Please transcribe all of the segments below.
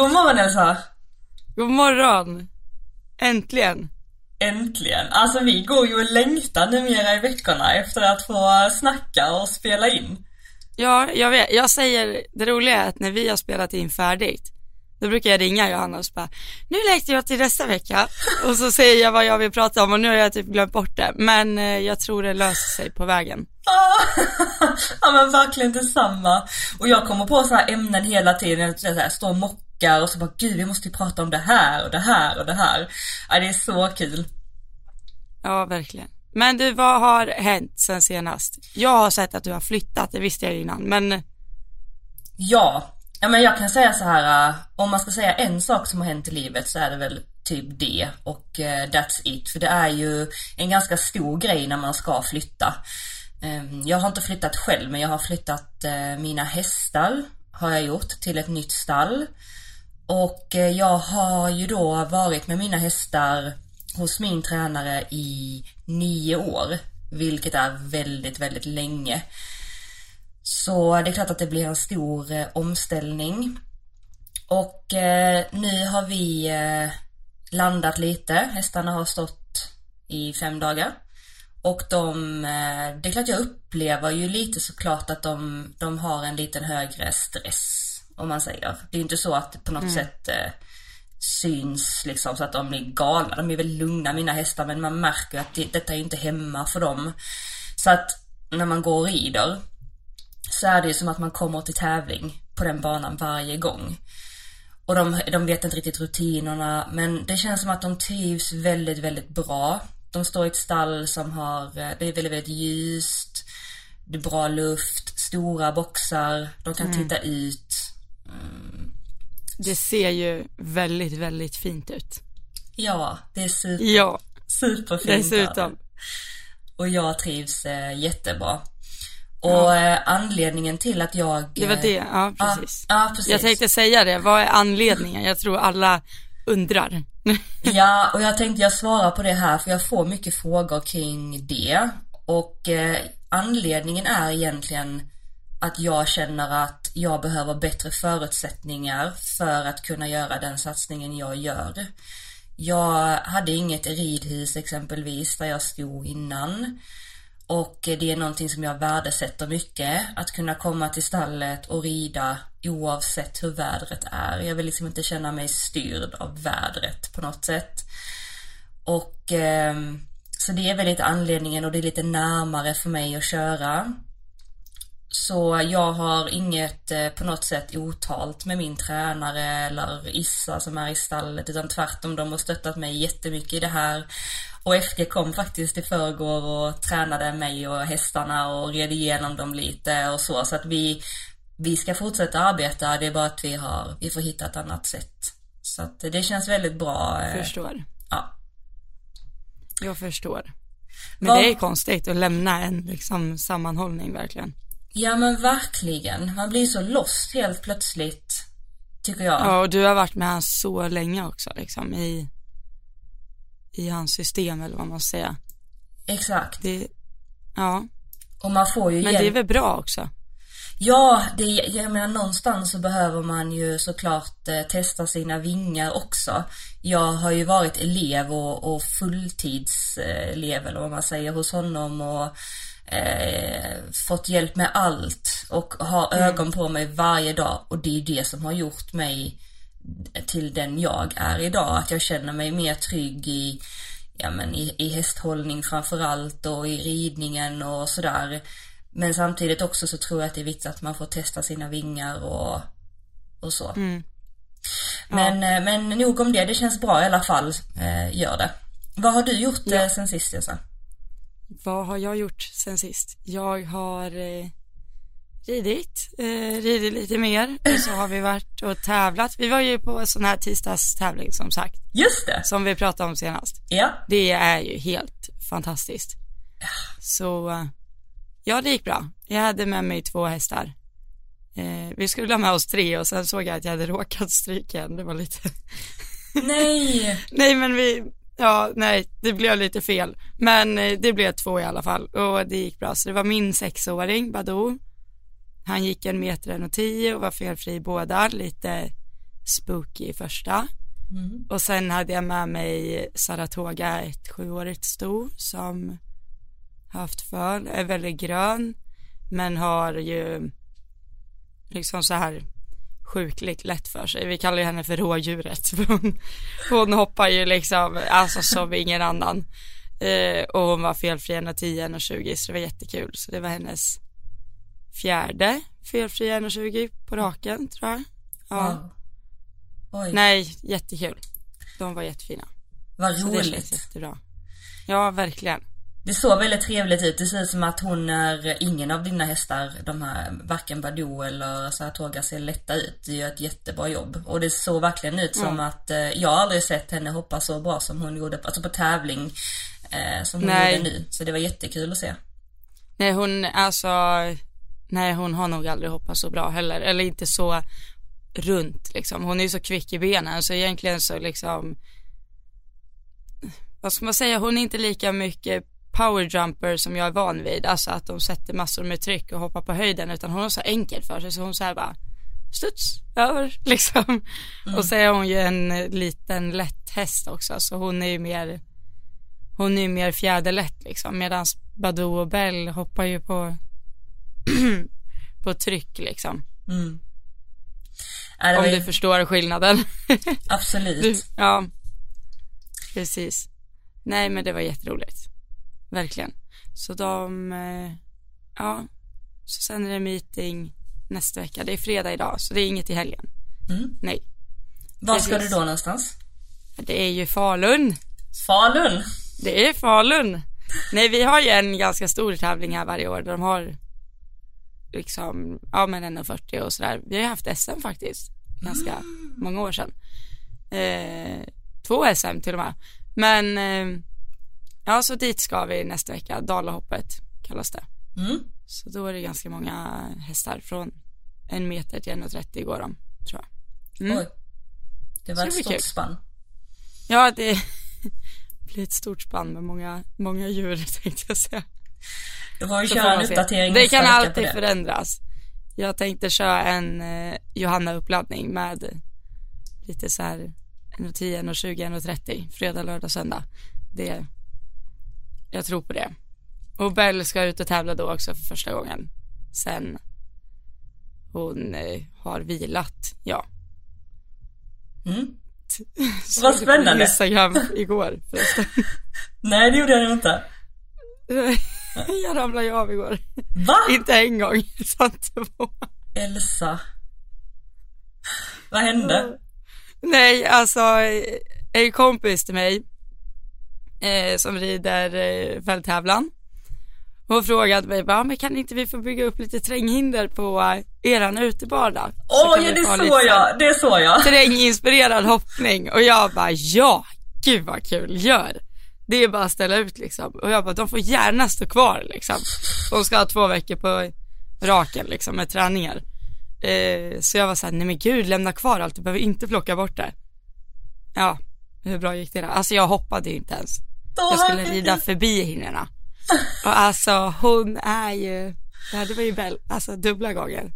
God morgon Elsa! God morgon! Äntligen! Äntligen! Alltså vi går ju och längtar numera i veckorna efter att få snacka och spela in. Ja, jag vet. Jag säger, det roliga är att när vi har spelat in färdigt, då brukar jag ringa Johanna och bara, nu längtar jag till nästa vecka. Och så säger jag vad jag vill prata om och nu har jag typ glömt bort det. Men eh, jag tror det löser sig på vägen. ja men verkligen detsamma. Och jag kommer på så här ämnen hela tiden, så här, står och mockar och så bara, gud vi måste ju prata om det här och det här och det här. Ja det är så kul. Ja, verkligen. Men du, vad har hänt sen senast? Jag har sett att du har flyttat, det visste jag innan, men Ja, ja men jag kan säga så här, äh, om man ska säga en sak som har hänt i livet så är det väl typ det och uh, that's it. För det är ju en ganska stor grej när man ska flytta. Um, jag har inte flyttat själv men jag har flyttat uh, mina hästar har jag gjort till ett nytt stall. Och eh, jag har ju då varit med mina hästar hos min tränare i nio år, vilket är väldigt, väldigt länge. Så det är klart att det blir en stor eh, omställning. Och eh, nu har vi eh, landat lite. Hästarna har stått i fem dagar. Och de, eh, det är klart jag upplever ju lite såklart att de, de har en liten högre stress. Om man säger. Det är inte så att på något mm. sätt eh, syns liksom så att de blir galna. De är väl lugna mina hästar men man märker att det, detta är inte hemma för dem. Så att när man går och rider så är det ju som att man kommer till tävling på den banan varje gång. Och de, de vet inte riktigt rutinerna men det känns som att de trivs väldigt, väldigt bra. De står i ett stall som har, eh, det är väldigt, väldigt ljust, det är bra luft, stora boxar, de kan mm. titta ut. Mm. Det ser ju väldigt, väldigt fint ut. Ja, det är super, ja. superfint. Dessutom. Och jag trivs eh, jättebra. Och ja. Eh, anledningen till att jag... Det var det, ja precis. Ja, ja, precis. Jag tänkte säga det, vad är anledningen? Jag tror alla undrar. ja, och jag tänkte jag svarar på det här för jag får mycket frågor kring det. Och eh, anledningen är egentligen att jag känner att jag behöver bättre förutsättningar för att kunna göra den satsningen jag gör. Jag hade inget ridhus exempelvis där jag stod innan. Och det är någonting som jag värdesätter mycket. Att kunna komma till stallet och rida oavsett hur vädret är. Jag vill liksom inte känna mig styrd av vädret på något sätt. Och eh, så det är väl lite anledningen och det är lite närmare för mig att köra. Så jag har inget eh, på något sätt otalt med min tränare eller Issa som är i stallet utan tvärtom de har stöttat mig jättemycket i det här. Och FG kom faktiskt i förrgår och tränade mig och hästarna och red igenom dem lite och så så att vi vi ska fortsätta arbeta, det är bara att vi har, vi får hitta ett annat sätt. Så att det känns väldigt bra. Eh, förstår. Ja. Jag förstår. Men Var... det är konstigt att lämna en liksom sammanhållning verkligen. Ja men verkligen. Man blir så lost helt plötsligt. Tycker jag. Ja och du har varit med han så länge också liksom i, i hans system eller vad man ska säga. Exakt. Det, ja. Och man får ju Men hjälp. det är väl bra också? Ja, det, jag menar någonstans så behöver man ju såklart eh, testa sina vingar också. Jag har ju varit elev och, och fulltidselev eller vad man säger hos honom och eh, fått hjälp med allt och har mm. ögon på mig varje dag och det är det som har gjort mig till den jag är idag. Att jag känner mig mer trygg i, ja men i, i hästhållning framförallt och i ridningen och sådär. Men samtidigt också så tror jag att det är viktigt att man får testa sina vingar och, och så. Mm. Ja. Men, eh, men nog om det, det känns bra i alla fall. Eh, gör det. Vad har du gjort ja. eh, sen sist Jessa? Vad har jag gjort sen sist? Jag har eh, ridit, eh, ridit lite mer och så har vi varit och tävlat. Vi var ju på sån här tisdagstävling som sagt. Just det. Som vi pratade om senast. Ja. Det är ju helt fantastiskt. Så ja, det gick bra. Jag hade med mig två hästar. Eh, vi skulle ha med oss tre och sen såg jag att jag hade råkat stryka en. Det var lite Nej. Nej men vi, Ja, nej, det blev lite fel. Men eh, det blev två i alla fall och det gick bra. Så det var min sexåring, Badou. Han gick en meter och tio och var felfri i båda, lite Spooky i första. Mm. Och sen hade jag med mig Saratoga, ett sjuårigt sto som haft föl, är väldigt grön men har ju liksom så här sjukligt lätt för sig. Vi kallar ju henne för rådjuret. För hon, hon hoppar ju liksom, alltså som ingen annan. Eh, och hon var felfri 1,10, 1,20 så det var jättekul. Så det var hennes fjärde felfri 1,20 på raken tror jag. Ja. Wow. Nej, jättekul. De var jättefina. vad Så det roligt. jättebra. Ja, verkligen. Det såg väldigt trevligt ut. Det ser ut som att hon är ingen av dina hästar, de här, varken Badoo eller Saratoga ser lätta ut. Det gör ett jättebra jobb. Och det såg verkligen ut som Mm. att, eh, jag har aldrig sett henne hoppa så bra som hon gjorde, alltså på tävling, eh, som hon Nej. gjorde nu. Så det var jättekul att se. Nej, hon, alltså, nej hon har nog aldrig hoppat så bra heller. Eller inte så runt liksom. Hon är ju så kvick i benen så egentligen så liksom, vad ska man säga, hon är inte lika mycket powerjumper som jag är van vid. Alltså att de sätter massor med tryck och hoppar på höjden utan hon har så enkelt för sig så hon säger bara studs över liksom. Och så är hon ju en liten lätt häst också så hon är ju mer hon är ju mer fjäderlätt liksom medan Badoo och Bell hoppar ju på på tryck liksom. Mm. Det Om var du förstår skillnaden. absolut. Du, ja, precis. Nej, men det var jätteroligt. Verkligen. Så de, eh, ja, så sen är det meeting nästa vecka. Det är fredag idag, så det är inget i helgen. Mm. Nej, Var ska precis. du då någonstans? det är ju Falun. Falun? Det är Falun. Nej, vi har ju en ganska stor tävling här varje år där de har liksom, ja men 1,40 och sådär. Vi har ju haft SM faktiskt, ganska många år sedan. Eh, två SM till och med. Men, eh, ja så dit ska vi nästa vecka, Dalahoppet kallas det. Mm. Så då är det ganska många hästar från en meter till 1,30 går de, tror jag. Mm. Oj. Det var Så ett stort kul. spann. Ja, det blir ett stort spann med många, många djur tänkte jag säga. Du får köra en uppdatering Det kan alltid det. förändras. Jag tänkte köra en eh, Johanna-uppladdning med lite så här 1.10, 1.20, 1.30 fredag, lördag, söndag. Det, jag tror på det. Och Bell ska ut och tävla då också för första gången. Sen hon eh, har vilat, ja. Mm. Vad det på spännande. Instagram igår förresten. Nej, det gjorde jag inte. jag ramlade ju av igår. Va? Inte en gång, utan två. Elsa. Vad hände? Nej, alltså en kompis till mig eh, som rider eh, fälttävlan. Hon frågade mig bara, men kan inte vi få bygga upp lite terränghinder på eh, eran utebana? Åh, ja det såg jag, det såg jag. Terränginspirerad hoppning och jag bara, ja, gud vad kul, gör. Det är bara att ställa ut liksom. Och jag bara, de får gärna stå kvar liksom. De ska ha två veckor på raken liksom med träningar. Eh, så jag var såhär, nej men gud, lämna kvar allt, du behöver inte plocka bort det. Ja, hur bra gick det då? Alltså jag hoppade ju inte ens. Jag skulle rida förbi hinnorna. Och alltså hon är ju, det var ju Bell, alltså dubbla gånger.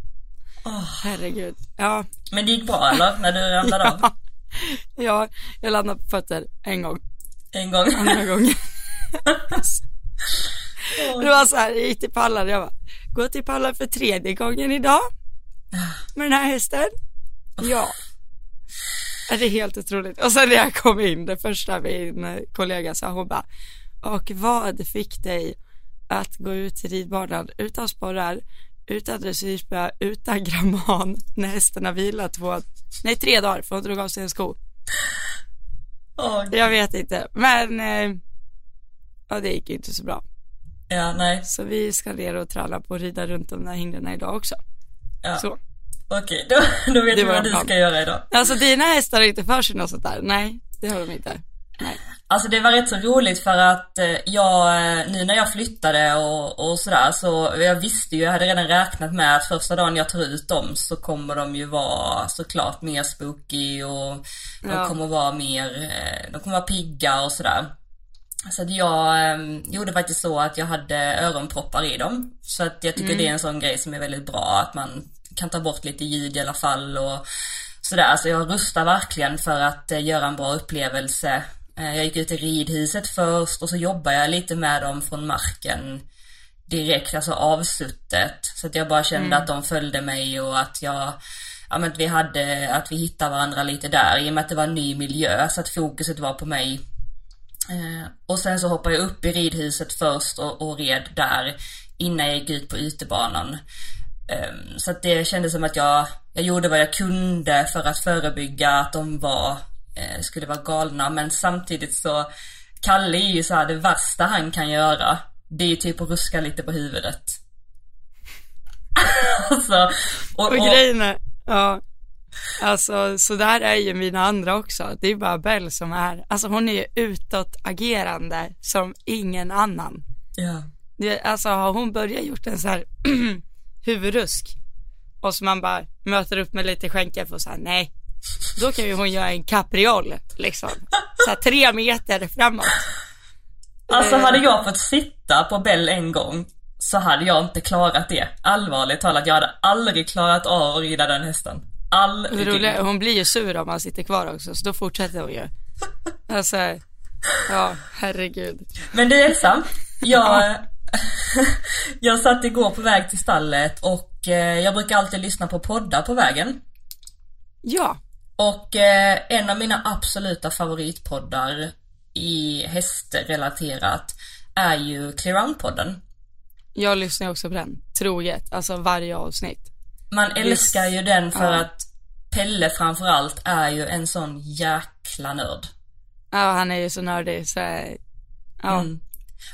Åh, Herregud. Ja, Men det gick bra eller? När du ramlade av? ja, jag landade på fötter en gång, En gång? andra gången. Det var så här, jag gick till pallar, jag bara, gå till pallar för tredje gången idag. Med den här hästen. Ja. Det är helt otroligt. Och sen när jag kom in, det första min kollega sa, hon bara, och vad fick dig att gå ut till ridbanan utan sporrar, utan dressyrspö, utan gramman, när hästen har vilat två, nej tre dagar för hon drog av sig en sko. Åh, Jag vet inte, men eh, ja det gick ju inte så bra. ja, nej. Så vi ska ner och träna på att rida runt de där hindren idag också. Ja. Så. Okej, då, då vet vi vad du plan. ska göra idag. Alltså dina hästar har inte för sig något sånt där? Nej, det har de inte. Nej. Alltså det var rätt så roligt för att eh, jag, eh, nu när jag flyttade och, och sådär så jag visste ju, jag hade redan räknat med att första dagen jag tar ut dem så kommer de ju vara såklart mer spooky och de Ja. kommer vara mer, eh, de kommer vara pigga och sådär. Så att jag eh, gjorde faktiskt så att jag hade öronproppar i dem. Så att jag tycker det är en sån grej som är väldigt bra, att man kan ta bort lite ljud i alla fall och sådär, alltså jag rustar verkligen för att eh, göra en bra upplevelse. Eh, jag gick ut i ridhuset först och så jobbade jag lite med dem från marken direkt, alltså avsuttet. Så att jag bara kände Mm. att de följde mig och att jag, ja men att vi hade, att vi hittade varandra lite där i och med att det var en ny miljö så att fokuset var på mig. Eh, och sen så hoppade jag upp i ridhuset först och, och red där innan jag gick ut på utebanan. Ehm, Så att det kändes som att jag, jag gjorde vad jag kunde för att förebygga att de var, eh, skulle vara galna men samtidigt så Kalle är ju så här det värsta han kan göra. Det är typ att ruska lite på huvudet. alltså, och, Och och, grejen är, ja, alltså så där är ju mina andra också. Det är bara Bell som är, alltså hon är ju utåtagerande som ingen annan. ja. Det, alltså har hon börjat gjort en så här huvudrusk och så man bara möter upp med lite skänkel och så här, nej, då kan ju hon göra en capriol liksom. Så här tre meter framåt. Alltså Eh. hade jag fått sitta på Bell en gång så hade jag inte klarat det. Allvarligt talat, jag hade aldrig klarat av att rida den hästen. Aldrig. roliga, hon blir ju sur om man sitter kvar också, så då fortsätter hon ju. Alltså, ja, herregud. Men du Elsa, jag, jag satt igår på väg till stallet och eh, jag brukar alltid lyssna på poddar på vägen. Ja, Och eh, en av mina absoluta favoritpoddar i hästrelaterat är ju Clear On-podden. jag lyssnar också på den, troget, alltså varje avsnitt. Man älskar ju den för Ja. att Pelle framförallt är ju en sån jäkla nörd. Ja, han är ju så nördig så, ja. Mm.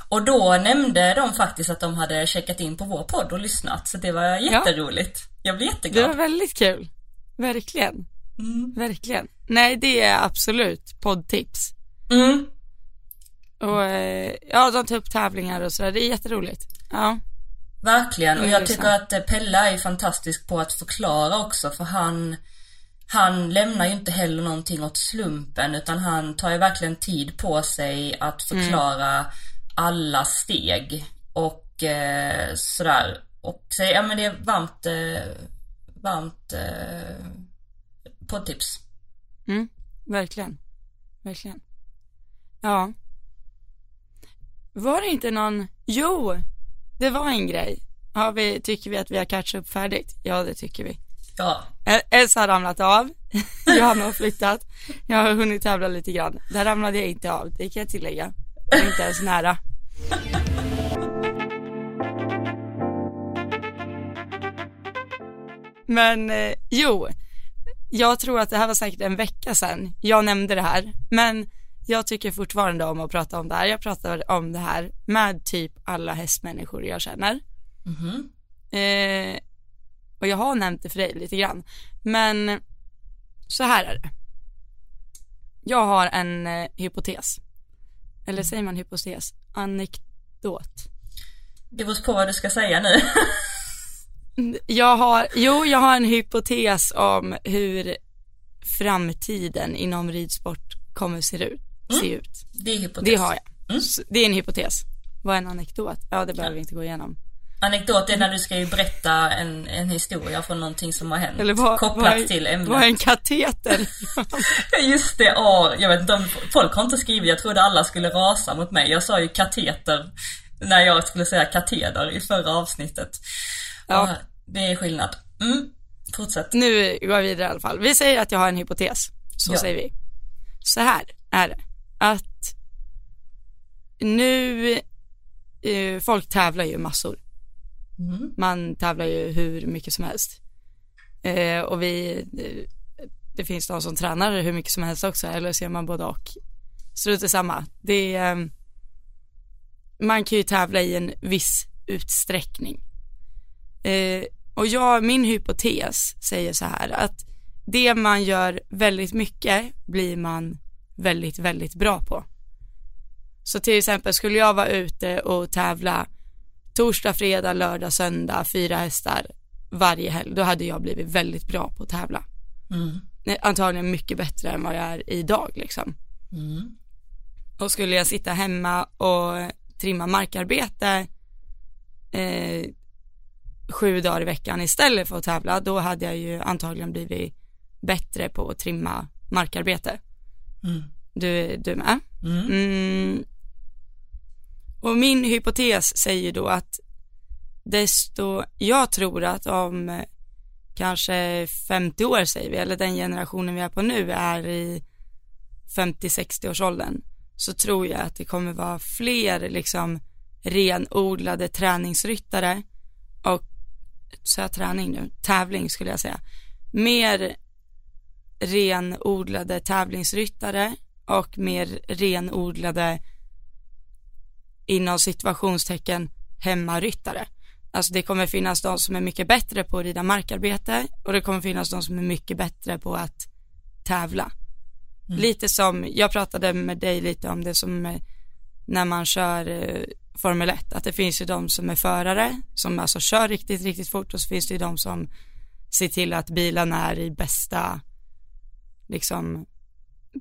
Och då nämnde de faktiskt att de hade checkat in på vår podd och lyssnat, så det var jätteroligt. Jag blev Det jätteglad. var väldigt kul. Verkligen. Mm. Verkligen. Nej, det är absolut poddtips. Mm. Och eh, ja, de tar upp tävlingar och sådär. Det är jätteroligt. Ja. Verkligen, och Mm, jag det tycker att Pelle är fantastisk på att förklara också för han han lämnar ju inte heller någonting åt slumpen utan han tar ju verkligen tid på sig att förklara alla steg och eh, sådär. Och så, ja men det är varmt, eh, varmt eh, poddtips. Mm, verkligen. Verkligen. Ja. Var det inte någon, jo, det var en grej. Har vi, tycker vi att vi har catchat upp färdigt? Ja, det tycker vi. Ja, El- Elsa har ramlat av, Johanna har flyttat, jag har hunnit tävla lite grann. Där ramlade jag inte av, det kan jag tillägga. Är inte ens nära. Men eh, jo, jag tror att det här var säkert en vecka sedan jag nämnde det här, men jag tycker fortfarande om att prata om det här. Jag pratar om det här med typ alla hästmänniskor jag känner. mhm. Eh, och jag har nämnt det för dig lite grann. Men så här är det. Jag har en eh, hypotes. Eller säger man hypotes? Anekdot. Det beror på vad du ska säga nu. Jag har, jo jag har en hypotes om hur framtiden inom ridsport kommer se ut. Se ut. Det är hypotes. Det har jag. Mm. Det är en hypotes. Vad är en anekdot? Ja det behöver vi inte gå igenom. Anekdot är när du ska ju berätta en, en historia från någonting som har hänt. Eller vad, kopplat vad, är- till ämnet. vad är en kateter? Just det, ja, jag vet inte folk har inte skrivit, jag trodde alla skulle rasa mot mig. Jag sa ju kateter när jag skulle säga kateder i förra avsnittet. Ja. Och Det är skillnad. Mm, fortsätt. nu går vi vidare i alla fall. Vi säger att jag har en hypotes. Så Ja. säger vi. Så här är det. Att nu, eh, folk tävlar ju massor. Mm. Man tävlar ju hur mycket som helst. Eh, och vi, eh, det finns de som tränar hur mycket som helst också, eller ser man både och. Så det är samma. Det är, eh, man kan ju tävla i en viss utsträckning. Eh, och jag, min hypotes säger så här att det man gör väldigt mycket blir man väldigt, väldigt bra på. Så till exempel skulle jag vara ute och tävla torsdag, fredag, lördag, söndag, fyra hästar varje helg, då hade jag blivit väldigt bra på att tävla. Mm. Antagligen mycket bättre än vad jag är idag liksom. Mm. Och skulle jag sitta hemma och trimma markarbete eh, sju dagar i veckan istället för att tävla, då hade jag ju antagligen blivit bättre på att trimma markarbete. Mm. Du, du är med? Och min hypotes säger då att desto, jag tror att om eh, kanske 50 år säger vi, eller den generationen vi är på nu är i 50-60 års åldern, så tror jag att det kommer vara fler liksom renodlade träningsryttare och, så jag träning nu, tävling skulle jag säga, mer renodlade tävlingsryttare och mer renodlade inom situationstecken hemmaryttare. Alltså det kommer finnas de som är mycket bättre på att rida markarbete och det kommer finnas de som är mycket bättre på att tävla. Mm. Lite som, jag pratade med dig lite om det som när man kör eh, Formel 1, att det finns ju de som är förare, som alltså kör riktigt, riktigt fort och så finns det ju de som ser till att bilarna är i bästa, liksom,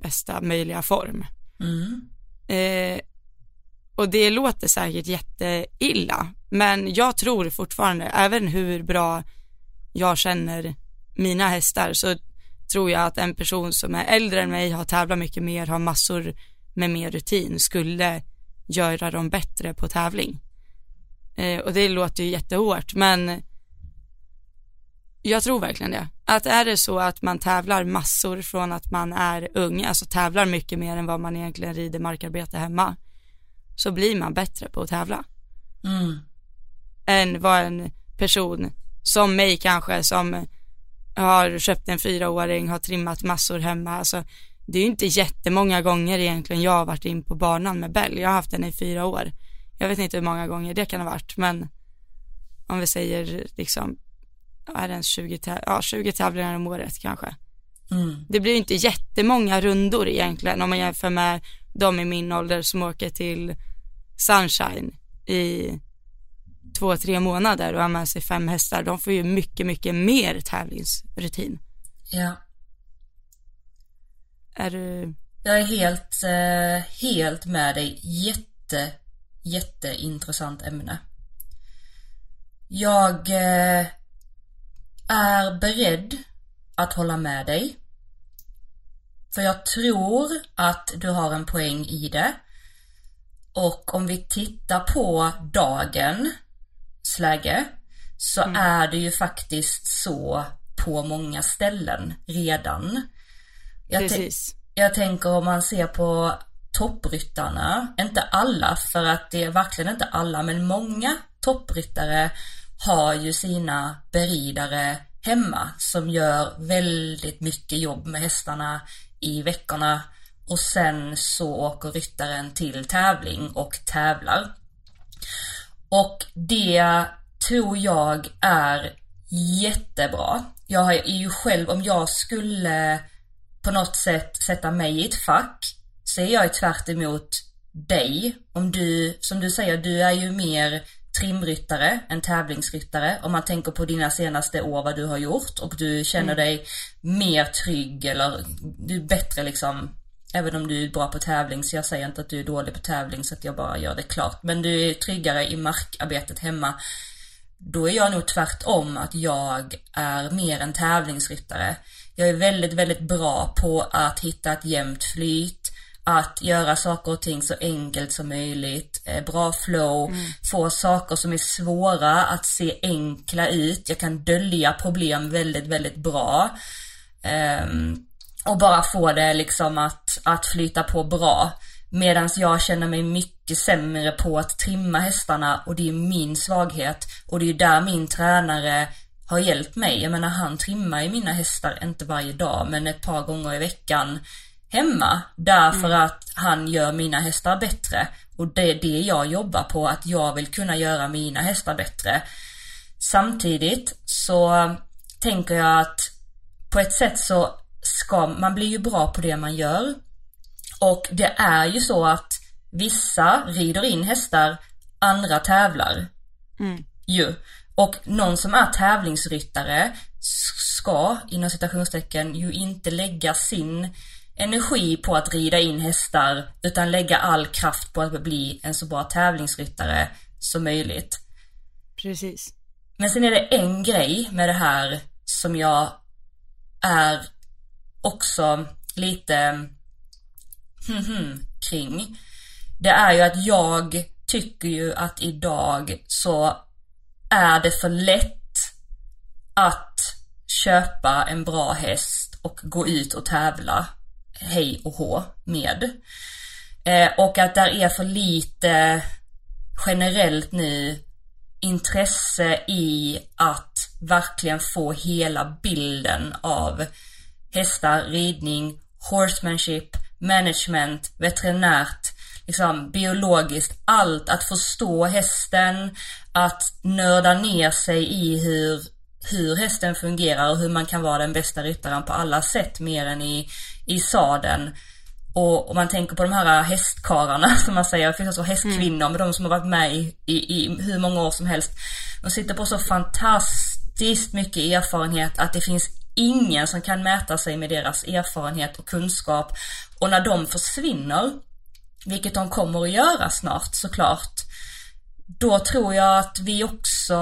bästa möjliga form. Mm. Eh, och det låter säkert jätteilla, men jag tror fortfarande, även hur bra jag känner mina hästar, så tror jag att en person som är äldre än mig, har tävlat mycket mer, har massor med mer rutin, skulle göra dem bättre på tävling. Eh, och det låter ju jättehårt, men jag tror verkligen det. Att är det så att man tävlar massor från att man är ung, alltså tävlar mycket mer än vad man egentligen rider markarbete hemma, så blir man bättre på att tävla. Mm. Än vad en person som mig kanske som har köpt en fyraåring, har trimmat massor hemma, alltså det är ju inte jättemånga gånger egentligen jag har varit in på banan med Bell. Jag har haft den i fyra år. Jag vet inte hur många gånger det kan ha varit, men om vi säger liksom, är det en 20, ja, 20 tävlingar om året kanske. Mm. Det blir ju inte jättemånga rundor egentligen om man jämför med de i min ålder som åker till Sunshine i två, tre månader och har med sig fem hästar. De får ju mycket, mycket mer tävlingsrutin. Ja. Är du? Jag är helt, eh, helt med dig. Jätte, jätteintressant ämne. Jag eh, är beredd att hålla med dig. För jag tror att du har en poäng i det. Och om vi tittar på dagens läge så Mm. är det ju faktiskt så på många ställen redan. Jag, Precis. jag tänker om man ser på toppryttarna, inte alla för att det är verkligen inte alla men många toppryttare har ju sina beridare hemma som gör väldigt mycket jobb med hästarna i veckorna och sen så åker ryttaren till tävling och tävlar. Och det tror jag är jättebra. Jag är ju själv, om jag skulle på något sätt sätta mig i ett fack så är jag tvärt emot dig. Om du, som du säger, du är ju mer trimryttare än tävlingsryttare om man tänker på dina senaste år vad du har gjort och du känner dig mer trygg eller du är bättre liksom Även om du är bra på tävling så jag säger inte att du är dålig på tävling så att jag bara gör det klart. Men du är tryggare i markarbetet hemma. Då är jag nog tvärtom att jag är mer en tävlingsryttare. Jag är väldigt, väldigt bra på att hitta ett jämnt flyt, att göra saker och ting så enkelt som möjligt, eh, bra flow, få saker som är svåra att se enkla ut. Jag kan dölja problem väldigt, väldigt bra. Ehm, och bara få det liksom att, att flyta på bra. Medan jag känner mig mycket sämre på att trimma hästarna och det är min svaghet. Och det är där min tränare har hjälpt mig. Jag menar han trimmar ju mina hästar, inte varje dag, men ett par gånger i veckan hemma. Därför att han gör mina hästar bättre. Och det är det jag jobbar på, att jag vill kunna göra mina hästar bättre. Samtidigt så tänker jag att på ett sätt så ska man blir ju bra på det man gör. Och det är ju så att vissa rider in hästar, andra tävlar. Mm. Ju. Och någon som är tävlingsryttare ska, inom citationstecken, ju inte lägga sin energi på att rida in hästar utan lägga all kraft på att bli en så bra tävlingsryttare som möjligt. Precis. Men sen är det en grej med det här som jag är också lite hmm, hmm, kring. Det är ju att jag tycker ju att idag så är det för lätt att köpa en bra häst och gå ut och tävla hej och hå med. Eh, och att där är för lite generellt nu intresse i att verkligen få hela bilden av hästar, ridning, horsemanship, management, veterinärt, liksom biologiskt, allt. Att förstå hästen, att nörda ner sig i hur, hur hästen fungerar och hur man kan vara den bästa ryttaren på alla sätt mer än i, i sadeln. Och om man tänker på de här hästkararna som man säger, det finns också hästkvinnor, mm. men de som har varit med i, i, i hur många år som helst. De sitter på så fantastiskt mycket erfarenhet att det finns ingen som kan mäta sig med deras erfarenhet och kunskap. Och när de försvinner, vilket de kommer att göra snart såklart, då tror jag att vi också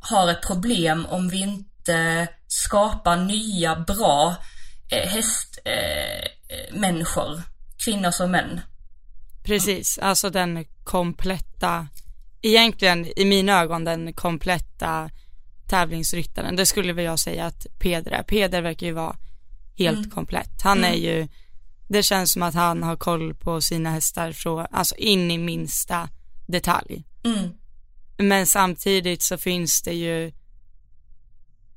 har ett problem om vi inte skapar nya bra hästmänniskor, eh, eh kvinnor som män. Precis, alltså den kompletta, egentligen i mina ögon den kompletta tävlingsryttaren. Det skulle väl jag säga att Peder är. Peder verkar ju vara helt mm. komplett. Han mm. är ju, det känns som att han har koll på sina hästar från, alltså in i minsta detalj. Mm. Men samtidigt så finns det ju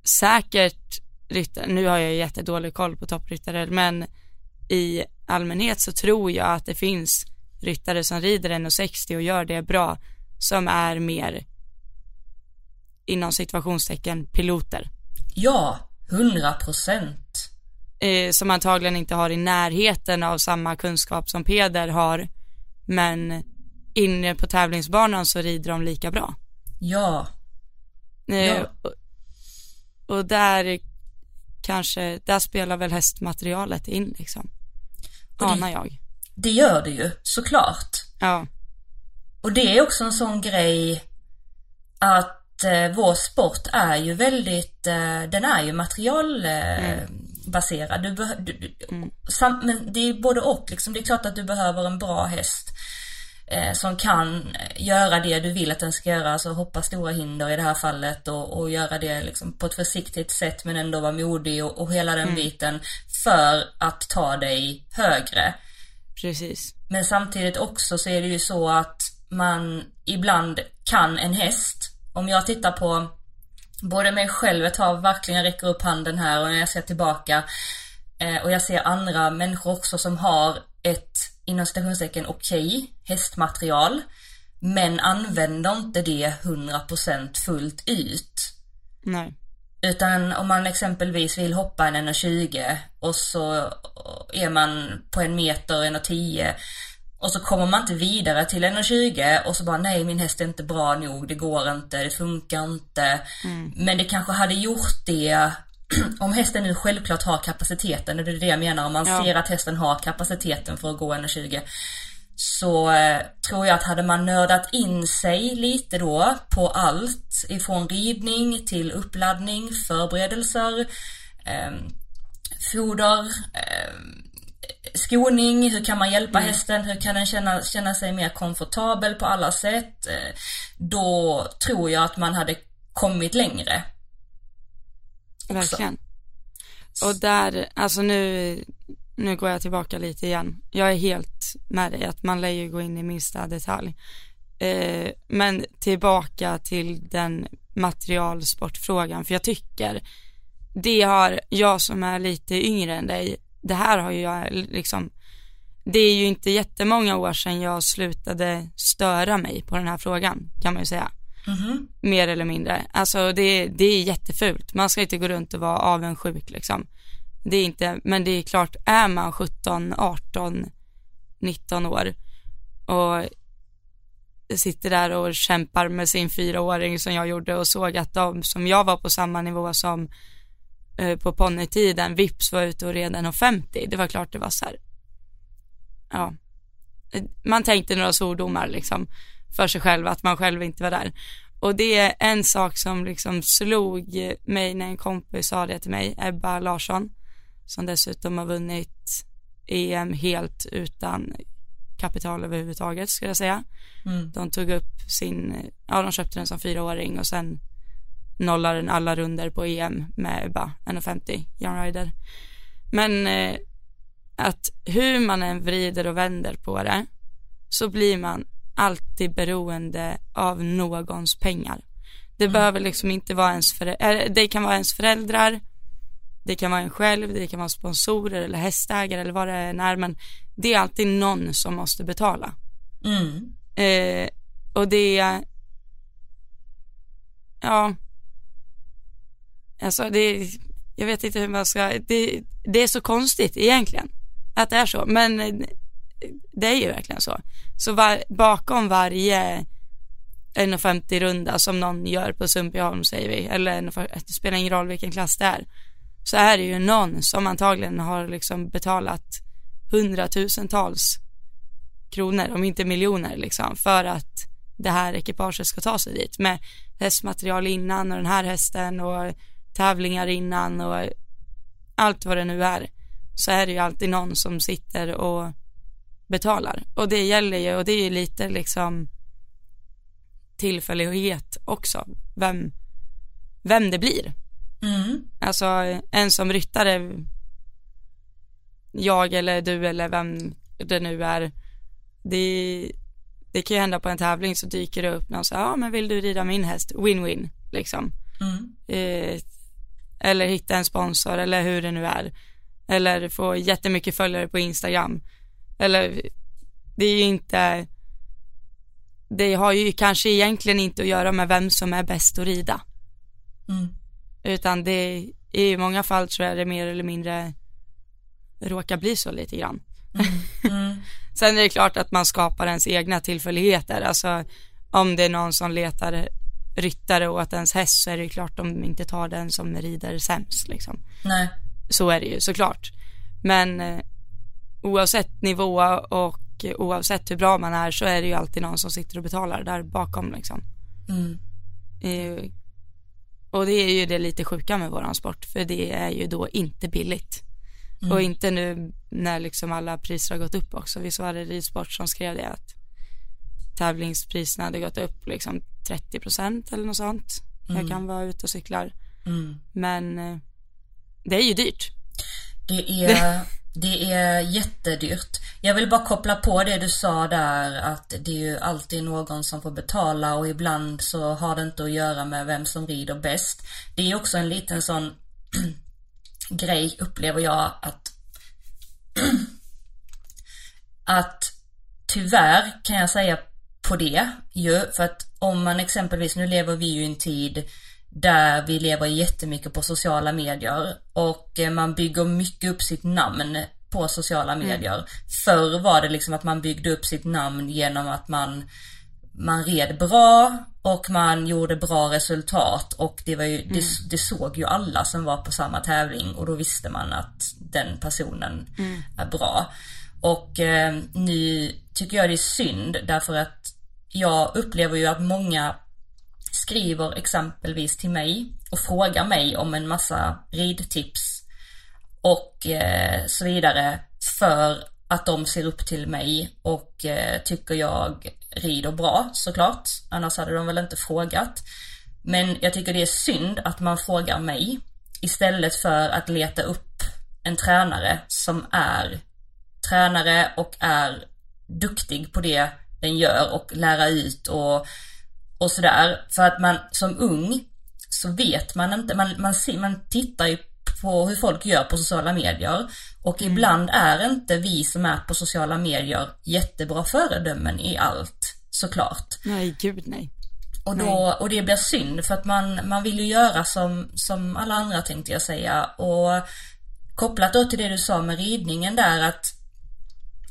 säkert ryttare, nu har jag jättedålig koll på toppryttare, men i allmänhet så tror jag att det finns ryttare som rider 1,60 och gör det bra som är mer inom situationstecken piloter. Ja, hundra procent. Eh, som antagligen inte har i närheten av samma kunskap som Peder har. Men inne på tävlingsbanan så rider de lika bra. Ja. Eh, ja. Och, och där kanske, där spelar väl hästmaterialet in liksom. Anar jag. Det gör det ju, såklart. Ja. Och det är också en sån grej att vår sport är ju väldigt, eh, den är ju materialbaserad. Du, du, mm. sam, men det är både och liksom. Det är klart att du behöver en bra häst eh, som kan göra det du vill att den ska göra, alltså hoppa stora hinder i det här fallet och, och göra det liksom på ett försiktigt sätt men ändå vara modig och, och hela den mm. biten för att ta dig högre. Precis. Men samtidigt också så är det ju så att man ibland kan en häst om jag tittar på både mig själv ett tag, verkligen räcker upp handen här och när jag ser tillbaka eh, och jag ser andra människor också som har ett inom citationstecken okej okay, hästmaterial men använder inte det 100% fullt ut. Nej. Utan om man exempelvis vill hoppa en 1,20 och så är man på en meter, 1,10 och så kommer man inte vidare till 1,20 och så bara nej min häst är inte bra nog, det går inte, det funkar inte. Mm. Men det kanske hade gjort det om hästen nu självklart har kapaciteten, och det är det jag menar, om man ja. ser att hästen har kapaciteten för att gå 1,20 så eh, tror jag att hade man nördat in sig lite då på allt ifrån ridning till uppladdning, förberedelser, eh, foder, eh, skoning, hur kan man hjälpa mm. hästen, hur kan den känna, känna sig mer komfortabel på alla sätt. Eh, då tror jag att man hade kommit längre. Också. Verkligen. Och där, alltså nu, nu går jag tillbaka lite igen. Jag är helt med dig att man lär ju gå in i minsta detalj. Eh, men tillbaka till den materialsportfrågan, för jag tycker det har jag som är lite yngre än dig det här har ju jag liksom, det är ju inte jättemånga år sedan jag slutade störa mig på den här frågan kan man ju säga. Mm -hmm. Mer eller mindre. Alltså det, det är jättefult. Man ska inte gå runt och vara avundsjuk liksom. Det är inte, men det är klart, är man 17, 18, 19 år och sitter där och kämpar med sin fyraåring som jag gjorde och såg att de som jag var på samma nivå som på ponnytiden vips var ute och red 1,50. Det var klart det var så här. Ja, man tänkte några svordomar liksom för sig själv att man själv inte var där. Och det är en sak som liksom slog mig när en kompis sa det till mig, Ebba Larsson, som dessutom har vunnit EM helt utan kapital överhuvudtaget skulle jag säga. Mm. De tog upp sin, ja de köpte den som fyraåring och sen nollade den alla runder på EM med bara 1,50 Young Rider. Men eh, att hur man än vrider och vänder på det så blir man alltid beroende av någons pengar. Det Mm. behöver liksom inte vara ens föräldrar, det kan vara ens föräldrar, det kan vara en själv, det kan vara sponsorer eller hästägare eller vad det än är, men det är alltid någon som måste betala. Mm. Eh, och det är, ja, alltså det, jag vet inte hur man ska, det, det är så konstigt egentligen att det är så, men eh, det är ju verkligen så. Så var, bakom varje 1,50 runda som någon gör på Sundbyholm säger vi, eller det spelar ingen roll vilken klass det är, så är det ju någon som antagligen har liksom betalat hundratusentals kronor, om inte miljoner liksom, för att det här ekipaget ska ta sig dit med hästmaterial innan och den här hästen och tävlingar innan och allt vad det nu är så är det ju alltid någon som sitter och betalar och det gäller ju och det är ju lite liksom tillfällighet också vem vem det blir Mm. alltså en som ryttare jag eller du eller vem det nu är det, det kan ju hända på en tävling så dyker det upp någon så ja men vill du rida min häst win-win liksom Mm. eh, eller hitta en sponsor eller hur det nu är. Eller få jättemycket följare på Instagram. Eller det är ju inte det har ju kanske egentligen inte att göra med vem som är bäst att rida. Mm. utan det i många fall tror jag det mer eller mindre råkar bli så lite grann. Mm. Sen är det klart att man skapar ens egna tillfälligheter, alltså om det är någon som letar ryttare åt ens häst så är det ju klart de inte tar den som rider sämst liksom. Nej. Så är det ju såklart. Men eh, oavsett nivå och oavsett hur bra man är så är det ju alltid någon som sitter och betalar där bakom liksom. Mm. Eh, och det är ju det lite sjuka med våran sport för det är ju då inte billigt. Och inte nu när liksom alla priser har gått upp också. Vi så hade ridsport som skrev det att tävlingspriserna hade gått upp liksom 30 procent eller något sånt. Jag kan vara ute och cyklar. Mm. Men eh, det är ju dyrt. Det är, det är jättedyrt. Jag vill bara koppla på det du sa där att det är ju alltid någon som får betala och ibland så har det inte att göra med vem som rider bäst. Det är också en liten sån grej upplever jag att att tyvärr kan jag säga på det ju för att om man exempelvis, nu lever vi ju i en tid där vi lever jättemycket på sociala medier och eh, man bygger mycket upp sitt namn på sociala medier. Förr var det liksom att man byggde upp sitt namn genom att man man red bra och man gjorde bra resultat och det var ju, det, det såg ju alla som var på samma tävling och då visste man att den personen är bra. Och eh, nu tycker jag det är synd därför att jag upplever ju att många skriver exempelvis till mig och frågar mig om en massa ridtips och eh, så vidare för att de ser upp till mig och eh, tycker jag rider bra såklart. Annars hade de väl inte frågat. Men jag tycker det är synd att man frågar mig istället för att leta upp en tränare som är tränare och är duktig på det den gör och lära ut och, och sådär. För att man som ung så vet man inte, man, man, man tittar ju på hur folk gör på sociala medier och ibland är inte vi som är på sociala medier jättebra föredömen i allt såklart. Nej, gud nej. Och, då, och det blir synd för att man, man vill ju göra som, som alla andra tänkte jag säga. Och kopplat då till det du sa med ridningen där att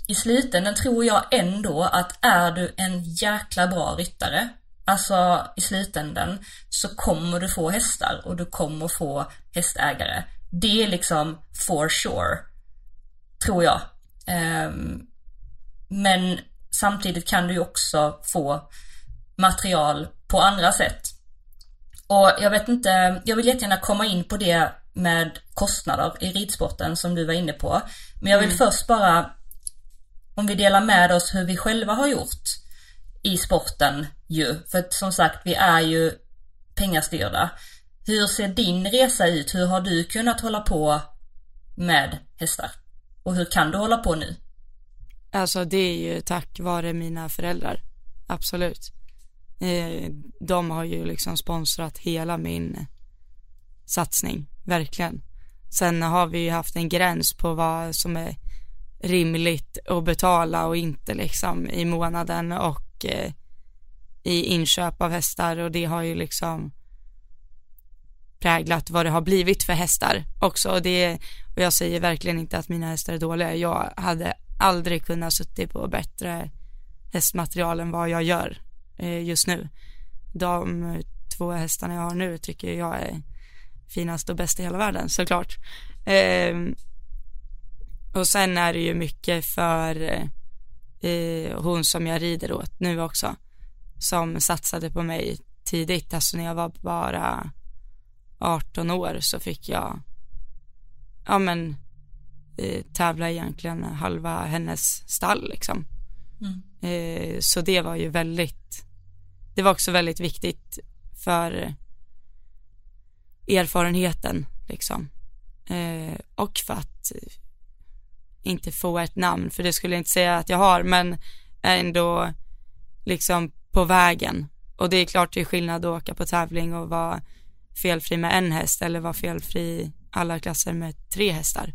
i slutändan tror jag ändå att är du en jäkla bra ryttare, alltså i slutändan så kommer du få hästar och du kommer få hästägare. Det är liksom for sure, tror jag. Ehm, men samtidigt kan du ju också få material på andra sätt. Och jag vet inte, jag vill jättegärna komma in på det med kostnader i ridsporten som du var inne på. Men jag vill först bara, om vi delar med oss hur vi själva har gjort i sporten ju. För att som sagt, vi är ju pengastyrda. Hur ser din resa ut? Hur har du kunnat hålla på med hästar? Och hur kan du hålla på nu? Alltså det är ju tack vare mina föräldrar, absolut. Eh, de har ju liksom sponsrat hela min satsning, verkligen. Sen har vi ju haft en gräns på vad som är rimligt att betala och inte liksom i månaden och eh, i inköp av hästar. Och det har ju liksom präglat vad det har blivit för hästar också. Och det och jag säger verkligen inte att mina hästar är dåliga. Jag hade aldrig kunnat suttit på bättre hästmaterial än vad jag gör eh, just nu. De två hästarna jag har nu tycker jag är finast och bäst i hela världen såklart. Eh, och sen är det ju mycket för eh, hon som jag rider åt nu också som satsade på mig tidigt, alltså när jag var bara 18 år så fick jag, ja men, eh, tävla egentligen halva hennes stall liksom. Mm. Eh, så det var ju väldigt, det var också väldigt viktigt för erfarenheten liksom. Eh, och för att inte få ett namn, för det skulle jag inte säga att jag har, men ändå liksom på vägen. Och det är klart det är skillnad att åka på tävling och vara felfri med en häst eller vara felfri alla klasser med tre hästar.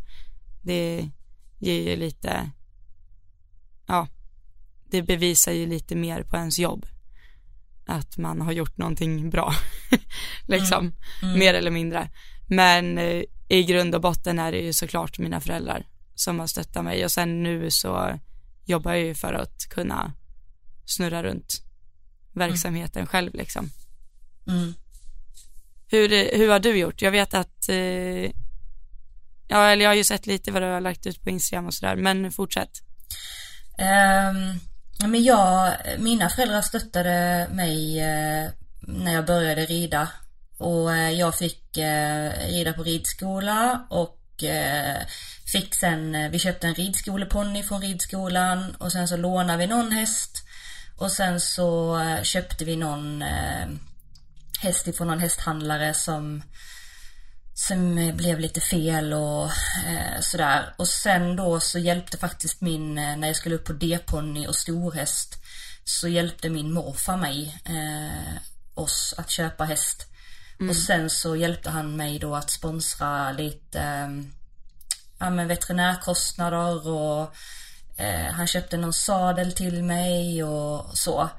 Det ger ju lite, ja, det bevisar ju lite mer på ens jobb. Att man har gjort någonting bra, liksom, mm. Mm. mer eller mindre. Men eh, i grund och botten är det ju såklart mina föräldrar som har stöttat mig och sen nu så jobbar jag ju för att kunna snurra runt verksamheten mm. själv liksom. Mm. Hur, hur har du gjort? Jag vet att, eh, ja eller jag har ju sett lite vad du har lagt ut på Instagram och sådär, men fortsätt. Um, men jag, mina föräldrar stöttade mig uh, när jag började rida och uh, jag fick uh, rida på ridskola och fick sen, vi köpte en ridskoleponny från ridskolan och sen så lånade vi någon häst och sen så köpte vi någon häst ifrån någon hästhandlare som som blev lite fel och eh, sådär. Och sen då så hjälpte faktiskt min, eh, när jag skulle upp på D-ponny och storhäst, så hjälpte min morfar mig, eh, oss att köpa häst. Mm. Och sen så hjälpte han mig då att sponsra lite, eh, ja men veterinärkostnader och eh, han köpte någon sadel till mig och så.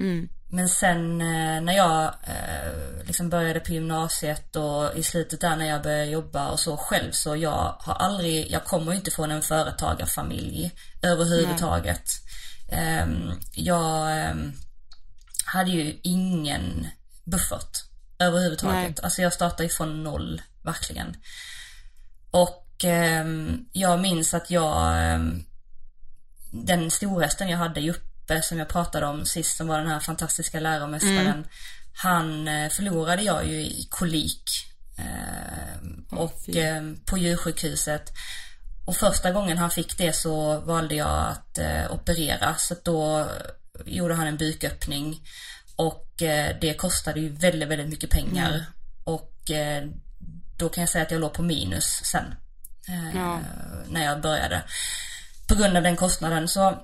Mm. Men sen eh, när jag eh, liksom började på gymnasiet och i slutet där när jag började jobba och så själv så jag har aldrig, jag kommer inte från en företagarfamilj överhuvudtaget. Eh, jag eh, hade ju ingen buffert överhuvudtaget. Nej. Alltså jag startade ju från noll, verkligen. Och eh, jag minns att jag, ehm, den storhästen jag hade uppe som jag pratade om sist som var den här fantastiska läromästaren. Mm. Han eh, förlorade jag ju i kolik. Eh, och eh, på djursjukhuset. Och första gången han fick det så valde jag att eh, operera. Så då gjorde han en buköppning. Och eh, det kostade ju väldigt, väldigt mycket pengar. Mm. Och eh, då kan jag säga att jag låg på minus sen. Ja. När jag började. På grund av den kostnaden. Så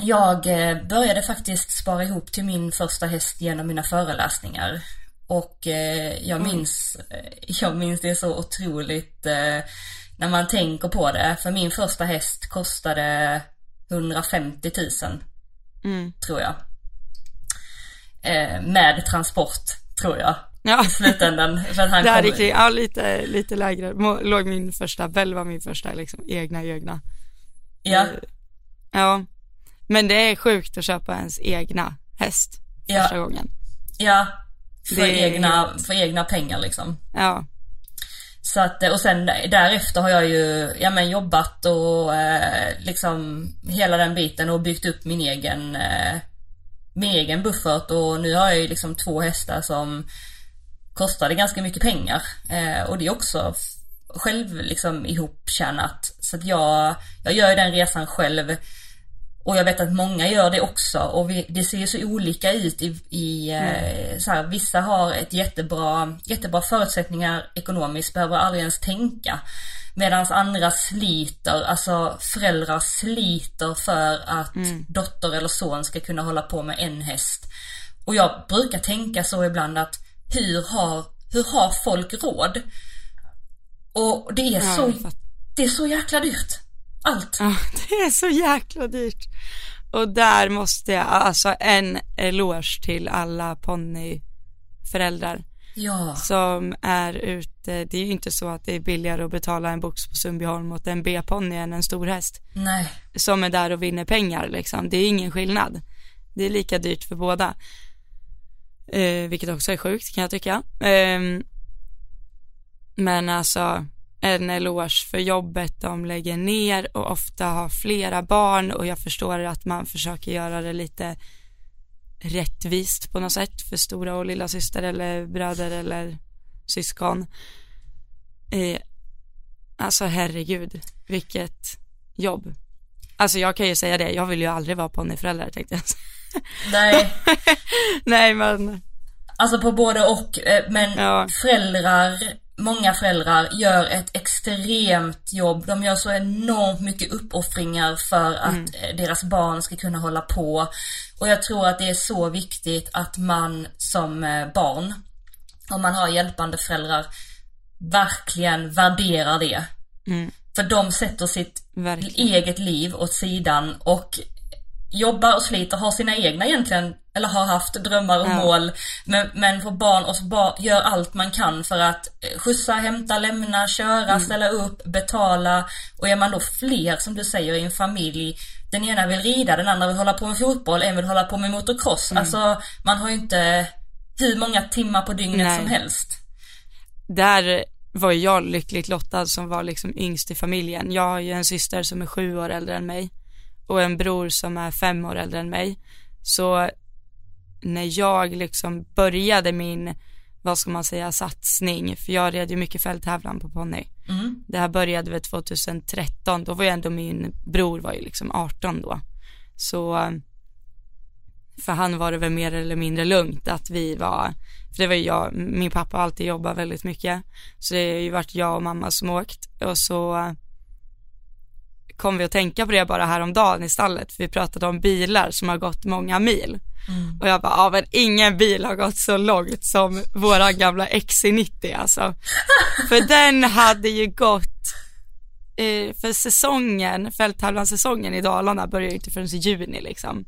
jag eh, började faktiskt spara ihop till min första häst genom mina föreläsningar. Och eh, jag minns, mm. jag minns det så otroligt när man tänker på det. För min första häst kostade 150 000. Mm. Tror jag. Med transport, tror jag. Ja. I slutändan. För han det här kom... ja, lite, lite lägre. Låg min första, Bell var min första liksom, egna egna. Ja. Ja. Men det är sjukt att köpa ens egna häst första ja. gången. Ja, för, det... egna, för egna pengar liksom. Ja. Så att, och sen därefter har jag ju, ja men jobbat och eh, liksom hela den biten och byggt upp min egen, eh, min egen buffert och nu har jag ju liksom två hästar som kostar det ganska mycket pengar. Eh, och det är också själv liksom ihoptjänat. Så att jag, jag gör den resan själv. Och jag vet att många gör det också och vi, det ser ju så olika ut i, i mm. så här, vissa har ett jättebra, jättebra förutsättningar ekonomiskt, behöver aldrig ens tänka. Medan andra sliter, alltså föräldrar sliter för att mm. dotter eller son ska kunna hålla på med en häst. Och jag brukar tänka så ibland att hur har, hur har folk råd? Och det är så, det är så jäkla dyrt. Allt. Ja, det är så jäkla dyrt. Och där måste jag, alltså en eloge till alla ponnyföräldrar. Ja. Som är ute, det är ju inte så att det är billigare att betala en box på Sundbyholm åt en B-ponny än en stor häst. Nej. Som är där och vinner pengar liksom. Det är ingen skillnad. Det är lika dyrt för båda. Eh, vilket också är sjukt kan jag tycka. Eh, men alltså en eloge för jobbet de lägger ner och ofta har flera barn och jag förstår att man försöker göra det lite rättvist på något sätt för stora och lilla syster eller bröder eller syskon. Eh, alltså herregud, vilket jobb. Alltså jag kan ju säga det, jag vill ju aldrig vara ponnyförälder tänkte jag säga Nej. Nej men. Alltså på både och, eh, men ja. föräldrar många föräldrar gör ett extremt jobb. De gör så enormt mycket uppoffringar för att mm. Eh, deras barn ska kunna hålla på. Och jag tror att det är så viktigt att man som eh, barn, om man har hjälpande föräldrar, verkligen värderar det. Mm. För de sätter sitt verkligen. eget liv åt sidan och jobbar och sliter, har sina egna egentligen, eller har haft drömmar och ja. mål. Men, men för barn och bar, gör allt man kan för att eh, skjutsa, hämta, lämna, köra, mm. ställa upp, betala. Och är man då fler som du säger i en familj, den ena vill rida, den andra vill hålla på med fotboll, en vill hålla på med motocross. Mm. Alltså man har ju inte hur många timmar på dygnet Nej. som helst. Där var jag lyckligt lottad som var liksom yngst i familjen. Jag har ju en syster som är sju år äldre än mig och en bror som är fem år äldre än mig. Så när jag liksom började min, vad ska man säga, satsning, för jag red ju mycket fälttävlan på ponny. Mm. Det här började väl 2013, då var ju ändå min bror var ju liksom 18 då. Så för han var det väl mer eller mindre lugnt att vi var, för det var ju jag, min pappa har alltid jobbat väldigt mycket, så det har ju varit jag och mamma som åkt och så kom vi att tänka på det bara häromdagen i stallet, för vi pratade om bilar som har gått många mil. Mm. Och jag bara, ja men ingen bil har gått så långt som våra gamla XC90 alltså. för den hade ju gått, eh, för säsongen, fälttävlanssäsongen i Dalarna börjar ju inte förrän i juni liksom.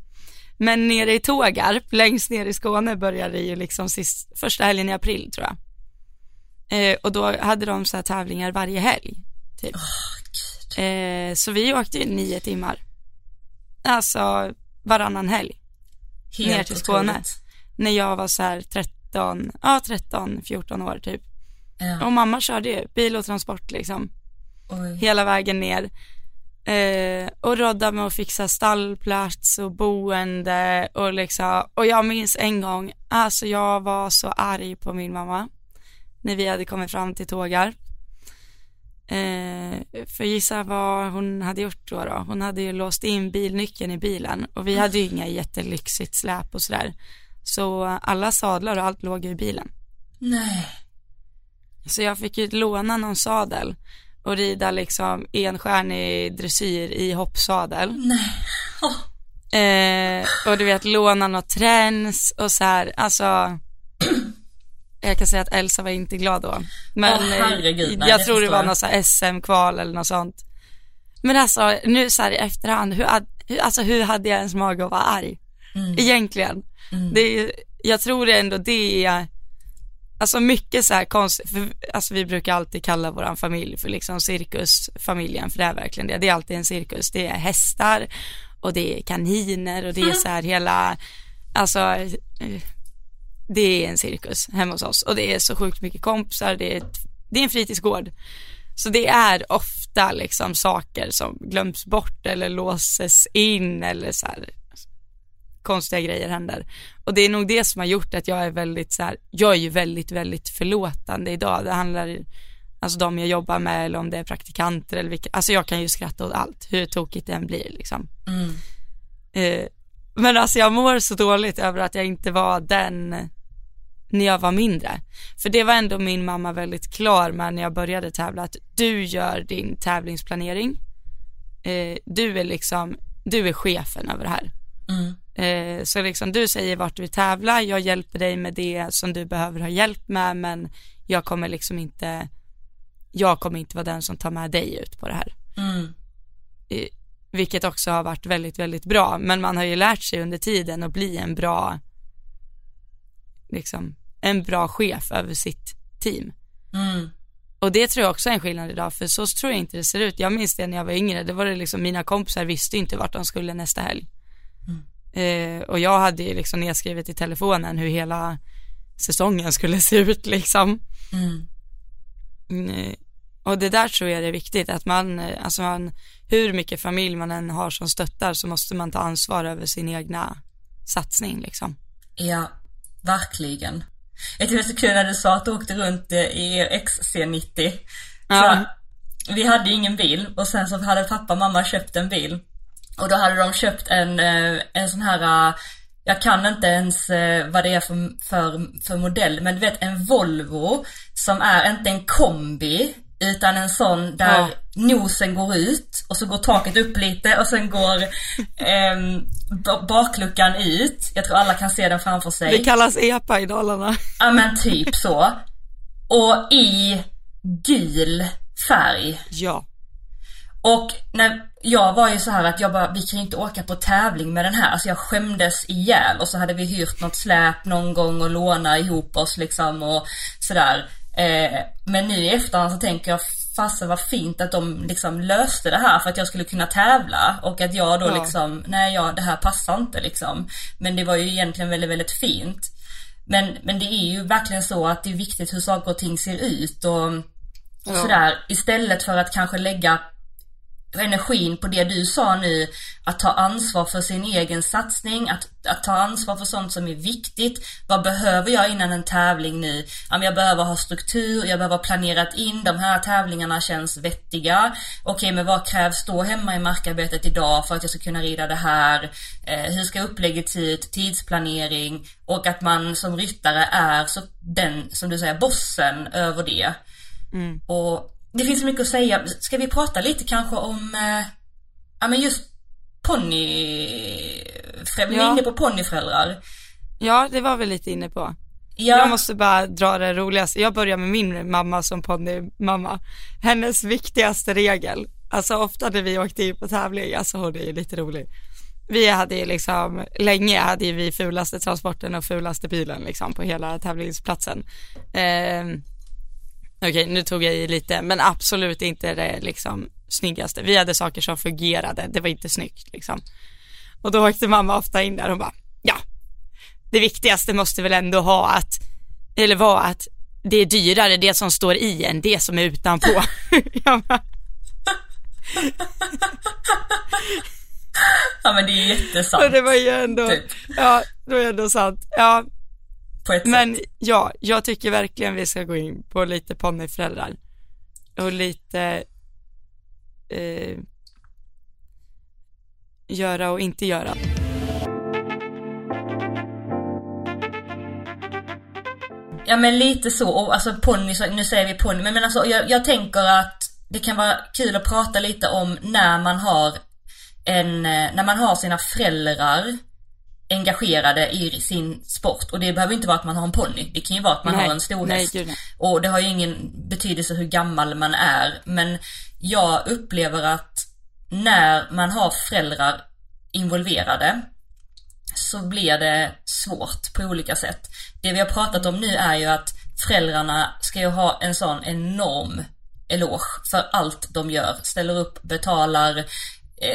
Men nere i Tågarp, längst ner i Skåne började det ju liksom sist, första helgen i april tror jag. Eh, och då hade de så här tävlingar varje helg. Typ. Eh, så vi åkte ju nio timmar. Alltså varannan helg. Helt ner till Skåne. Otroligt. När jag var så här 13, ja 13, 14 år typ. Ja. Och mamma körde ju bil och transport liksom. Oj. Hela vägen ner. Eh, och rådda med att fixa stallplats och boende och liksom, och jag minns en gång, alltså jag var så arg på min mamma när vi hade kommit fram till Tågarp Eh, för gissa vad hon hade gjort då, då. Hon hade ju låst in bilnyckeln i bilen och vi hade ju inga jättelyxigt släp och sådär. Så alla sadlar och allt låg ju i bilen. Nej. Så jag fick ju låna någon sadel och rida liksom enstjärnig dressyr i hoppsadel. Nej. Oh. Eh, och du vet låna något träns och så här, alltså jag kan säga att Elsa var inte glad då. Men oh, herregud, nej, jag tror det var något så SM-kval eller något sånt. Men alltså nu så här i efterhand, hur, alltså hur hade jag ens mage att vara arg? Mm. Egentligen. Mm. Det är, jag tror ändå det är, alltså mycket så här konstigt, för, alltså vi brukar alltid kalla våran familj för liksom cirkusfamiljen, för det är verkligen det. Det är alltid en cirkus, det är hästar och det är kaniner och det är så här hela, alltså det är en cirkus hemma hos oss och det är så sjukt mycket kompisar, det är, ett, det är en fritidsgård. Så det är ofta liksom saker som glöms bort eller låses in eller så här. konstiga grejer händer. Och det är nog det som har gjort att jag är väldigt så här, jag är ju väldigt, väldigt förlåtande idag. Det handlar, alltså de jag jobbar med eller om det är praktikanter eller vilka, alltså jag kan ju skratta åt allt, hur tokigt det än blir liksom. Mm. Eh, men alltså jag mår så dåligt över att jag inte var den när jag var mindre. För det var ändå min mamma väldigt klar med när jag började tävla att du gör din tävlingsplanering. Eh, du är liksom, du är chefen över det här. Mm. Eh, så liksom du säger vart du vill tävla, jag hjälper dig med det som du behöver ha hjälp med men jag kommer liksom inte, jag kommer inte vara den som tar med dig ut på det här. Mm. Eh, vilket också har varit väldigt, väldigt bra. Men man har ju lärt sig under tiden att bli en bra, liksom, en bra chef över sitt team. Mm. Och det tror jag också är en skillnad idag, för så tror jag inte det ser ut. Jag minns det när jag var yngre, det var det liksom, mina kompisar visste inte vart de skulle nästa helg. Eh, och jag hade ju liksom nedskrivet i telefonen hur hela säsongen skulle se ut liksom. Mm. Mm, och det där tror jag är viktigt, att man, eh, alltså man, hur mycket familj man än har som stöttar så måste man ta ansvar över sin egna satsning liksom. Ja, verkligen. Jag tycker det är så kul när du sa att du åkte runt eh, i er XC90. Ja. Så, vi hade ingen bil och sen så hade pappa och mamma köpt en bil. Och då hade de köpt en, eh, en sån här, eh, jag kan inte ens vad det är för, för, för modell, men du vet en Volvo som är inte en kombi utan en sån där Ja. nosen går ut och så går taket upp lite och sen går ba- bakluckan ut. Jag tror alla kan se den framför sig. Det kallas EPA i Dalarna. Ja men typ så. Och i gul färg. Ja. Och när jag var ju så här att jag bara, vi kan ju inte åka på tävling med den här. Alltså jag skämdes ihjäl och så hade vi hyrt något släp någon gång och låna ihop oss liksom och sådär. Eh, men nu i efterhand så tänker jag, fasen vad fint att de liksom löste det här för att jag skulle kunna tävla och att jag då Ja. liksom, nej ja det här passar inte liksom. Men det var ju egentligen väldigt, väldigt fint. Men, men det är ju verkligen så att det är viktigt hur saker och ting ser ut och, och Ja. sådär. Istället för att kanske lägga energin på det du sa nu, att ta ansvar för sin egen satsning, att, att ta ansvar för sånt som är viktigt. Vad behöver jag innan en tävling nu? Jag behöver ha struktur, jag behöver ha planerat in, de här tävlingarna känns vettiga. Okej, men vad krävs då hemma i markarbetet idag för att jag ska kunna rida det här? Eh, hur ska upplägget se ut? Tidsplanering och att man som ryttare är så, den, som du säger, bossen över det. Och det finns mycket att säga. Ska vi prata lite kanske om, eh, ja men just ponny... Vi Ja. inne på ponnyföräldrar. Ja, det var vi lite inne på. Ja, Jag måste bara dra det roligaste. Jag börjar med min mamma som ponnymamma. Hennes viktigaste regel, alltså ofta när vi åkte in på tävling, alltså hon är ju lite rolig. Vi hade ju liksom, länge hade ju vi fulaste transporten och fulaste bilen liksom på hela tävlingsplatsen. Eh, Okej, nu tog jag i lite, men absolut inte det liksom snyggaste. Vi hade saker som fungerade, det var inte snyggt liksom. Och då åkte mamma ofta in där och bara, ja, det viktigaste måste väl ändå ha att, eller vara att det är dyrare det som står i än det som är utanpå. Bara, ja men det är jättesant. och det var ju ändå, Typ. ja, det var ändå sant. Ja, På ett men sätt. ja, jag tycker verkligen vi ska gå in på lite ponnyföräldrar. Och lite eh, göra och inte göra. Ja men lite så, och alltså ponny, nu säger vi ponny, men, men alltså jag, jag tänker att det kan vara kul att prata lite om när man har en, eh, när man har sina föräldrar engagerade i sin sport. Och det behöver inte vara att man har en ponny. Det kan ju vara att man Nej, har en stor nej. Och det har ju ingen betydelse hur gammal man är. Men jag upplever att när man har föräldrar involverade så blir det svårt på olika sätt. Det vi har pratat om nu är ju att föräldrarna ska ju ha en sån enorm eloge för allt de gör. Ställer upp, betalar,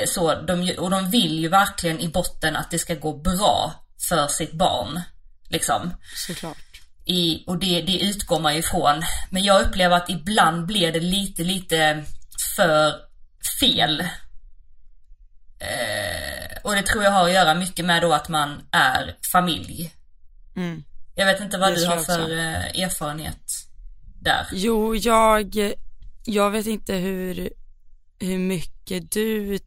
så. De, och de vill ju verkligen i botten att det ska gå bra för sitt barn. Liksom. Såklart. I, och det, det utgår man ju ifrån. Men jag upplever att ibland blir det lite, lite för fel. Eh, och det tror jag har att göra mycket med då att man är familj. Mm. Jag vet inte vad Det du har för också. eh, erfarenhet där. Jo, jag, jag vet inte hur, hur mycket du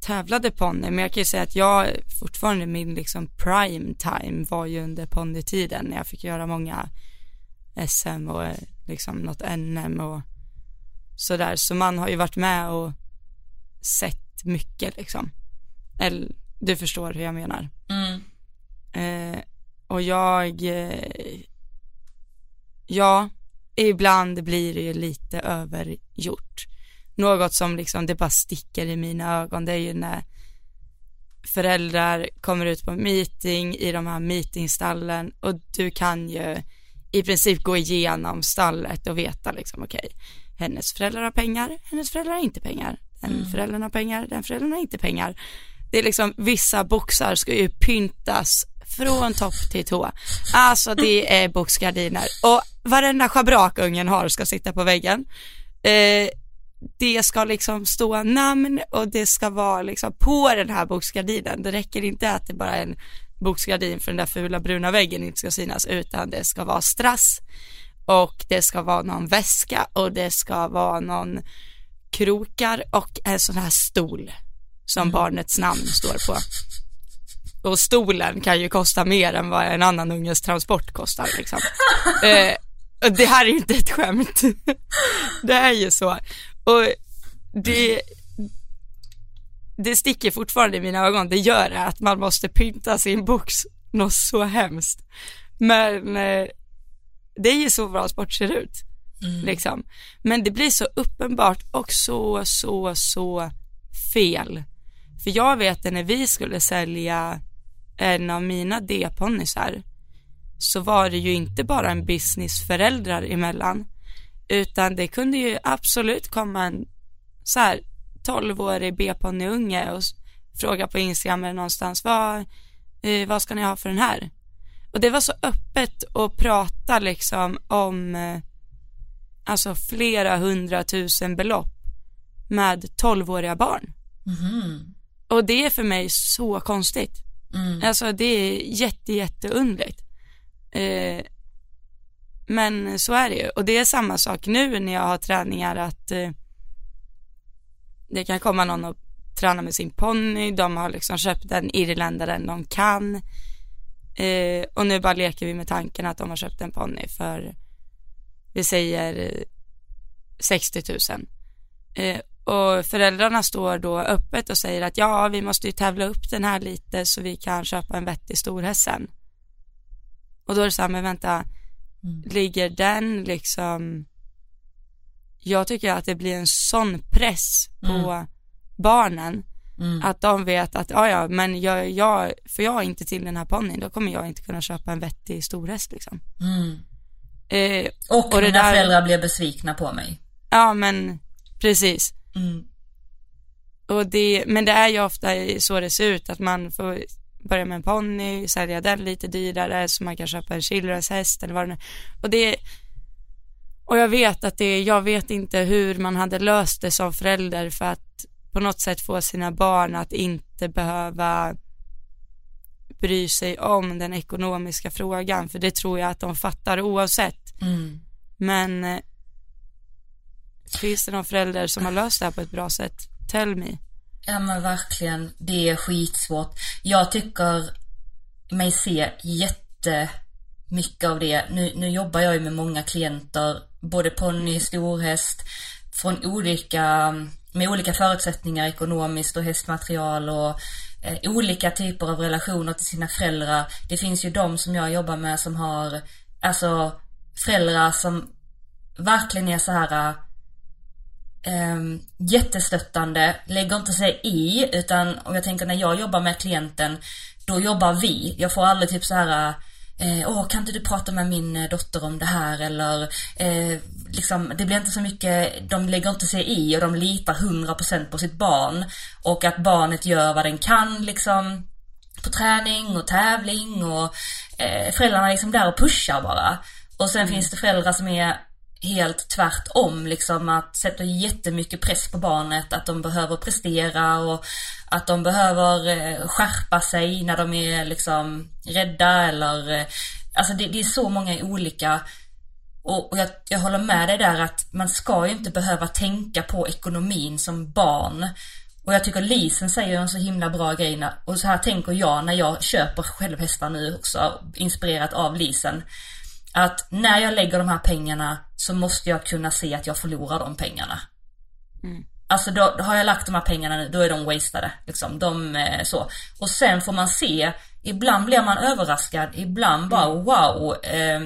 tävlade ponny, men jag kan ju säga att jag fortfarande min liksom prime time var ju under ponnytiden när jag fick göra många SM och eh, liksom något NM och sådär. Så man har ju varit med och sett mycket liksom. Eller du förstår hur jag menar. Mm. Eh, och jag, eh, ja, ibland blir det ju lite övergjort. Något som liksom, det bara sticker i mina ögon, det är ju när föräldrar kommer ut på meeting i de här meetingstallen och du kan ju i princip gå igenom stallet och veta liksom okej, hennes föräldrar har pengar, hennes föräldrar har inte pengar, den föräldern har pengar, den föräldern har inte pengar. Det är liksom vissa boxar ska ju pyntas från topp till tå. Alltså det är boxgardiner och varenda schabrak ungen har ska sitta på väggen. Eh, det ska liksom stå namn och det ska vara liksom på den här boxgardinen. Det räcker inte att det bara är en boxgardin för den där fula bruna väggen inte ska synas utan det ska vara strass och det ska vara någon väska och det ska vara någon krokar och en sån här stol som barnets namn står på. Och stolen kan ju kosta mer än vad en annan unges transport kostar liksom. eh, det här är ju inte ett skämt. det är ju så. Och det, det sticker fortfarande i mina ögon. Det gör det att man måste pynta sin box något så hemskt. Men eh, det är ju så bra sport ser ut. Liksom. Men det blir så uppenbart och så, så, så fel. För jag vet att när vi skulle sälja en av mina D-ponnysar så var det ju inte bara en business föräldrar emellan utan det kunde ju absolut komma en så här 12-årig B-ponnyunge och fråga på Instagram eller någonstans vad, eh, vad ska ni ha för den här? Och det var så öppet att prata liksom om eh, alltså flera hundratusen belopp med 12-åriga barn. Mhm. Och det är för mig så konstigt. Mm. Alltså det är jätte, jätteundligt. Eh, men så är det ju. Och det är samma sak nu när jag har träningar att eh, det kan komma någon och träna med sin ponny. De har liksom köpt den irländaren de kan. Eh, och nu bara leker vi med tanken att de har köpt en ponny för vi säger 60 000. Eh, och föräldrarna står då öppet och säger att ja, vi måste ju tävla upp den här lite så vi kan köpa en vettig storhäst sen. Och då är det så här, men vänta, ligger den liksom, jag tycker att det blir en sån press på barnen Mm. att de vet att, ja ja, men jag, jag, för jag inte till den här ponnyn, då kommer jag inte kunna köpa en vettig storhäst liksom. Mm. Eh, Och, Och mina där- föräldrar blev besvikna på mig. ja men precis. Mm. Och det, men det är ju ofta så det ser ut, att man får börja med en ponny, sälja den lite dyrare så man kan köpa en childrenshäst eller vad det nu Och det och jag vet att det, jag vet inte hur man hade löst det som förälder för att på något sätt få sina barn att inte behöva bry sig om den ekonomiska frågan, för det tror jag att de fattar oavsett. Mm. Men eh, finns det någon förälder som har löst det här på ett bra sätt? Tell me. Ja men verkligen, det är skitsvårt. Jag tycker mig se jättemycket av det. Nu, nu jobbar jag ju med många klienter, både ponny, storhäst, från olika, med olika förutsättningar ekonomiskt och hästmaterial och eh, olika typer av relationer till sina föräldrar. Det finns ju de som jag jobbar med som har, alltså föräldrar som verkligen är så här um, jättestöttande, lägger inte sig i utan om jag tänker när jag jobbar med klienten då jobbar vi. Jag får aldrig typ så här eh, Åh, kan inte du prata med min eh, dotter om det här eller eh, liksom, det blir inte så mycket, de lägger inte sig i och de litar 100% på sitt barn och att barnet gör vad den kan liksom på träning och tävling och eh, föräldrarna är liksom där och pushar bara. Och sen finns det föräldrar som är helt tvärtom liksom att sätta jättemycket press på barnet att de behöver prestera och att de behöver eh, skärpa sig när de är liksom rädda eller eh, alltså det, det är så många olika och, och jag, jag håller med dig där att man ska ju inte behöva tänka på ekonomin som barn. Och jag tycker Lisen säger en så himla bra grej när, och så här tänker jag när jag köper självhästar nu också, inspirerat av Lisen. Att när jag lägger de här pengarna så måste jag kunna se att jag förlorar de pengarna. Mm. Alltså då, har jag lagt de här pengarna nu, då är de wastade. Liksom. De, eh, så. Och sen får man se, ibland blir man överraskad, ibland bara wow. Eh,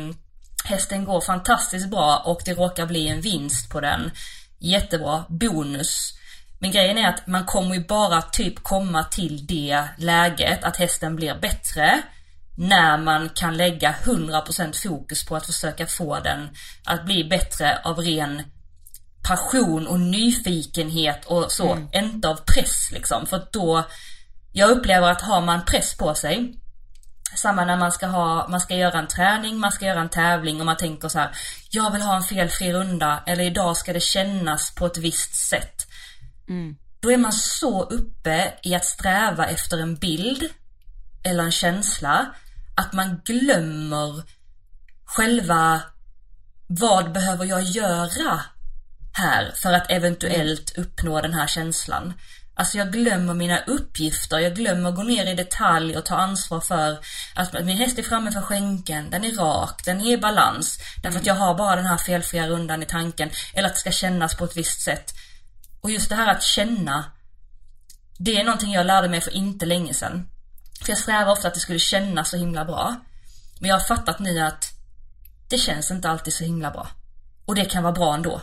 hästen går fantastiskt bra och det råkar bli en vinst på den. Jättebra, bonus. Men grejen är att man kommer ju bara typ komma till det läget att hästen blir bättre när man kan lägga 100% fokus på att försöka få den att bli bättre av ren passion och nyfikenhet och så, Mm. inte av press liksom. För då, jag upplever att har man press på sig, samma när man ska ha, man ska göra en träning, man ska göra en tävling och man tänker så här, jag vill ha en felfri runda eller idag ska det kännas på ett visst sätt. Mm. Då är man så uppe i att sträva efter en bild eller en känsla att man glömmer själva vad behöver jag göra här för att eventuellt uppnå den här känslan. Alltså jag glömmer mina uppgifter, jag glömmer gå ner i detalj och ta ansvar för att min häst är framme för skänken, den är rak, den är i balans. Därför att jag har bara den här felfria rundan i tanken. Eller att det ska kännas på ett visst sätt. Och just det här att känna, det är någonting jag lärde mig för inte länge sedan. För jag strävar ofta att det skulle kännas så himla bra. Men jag har fattat nu att det känns inte alltid så himla bra. Och det kan vara bra ändå.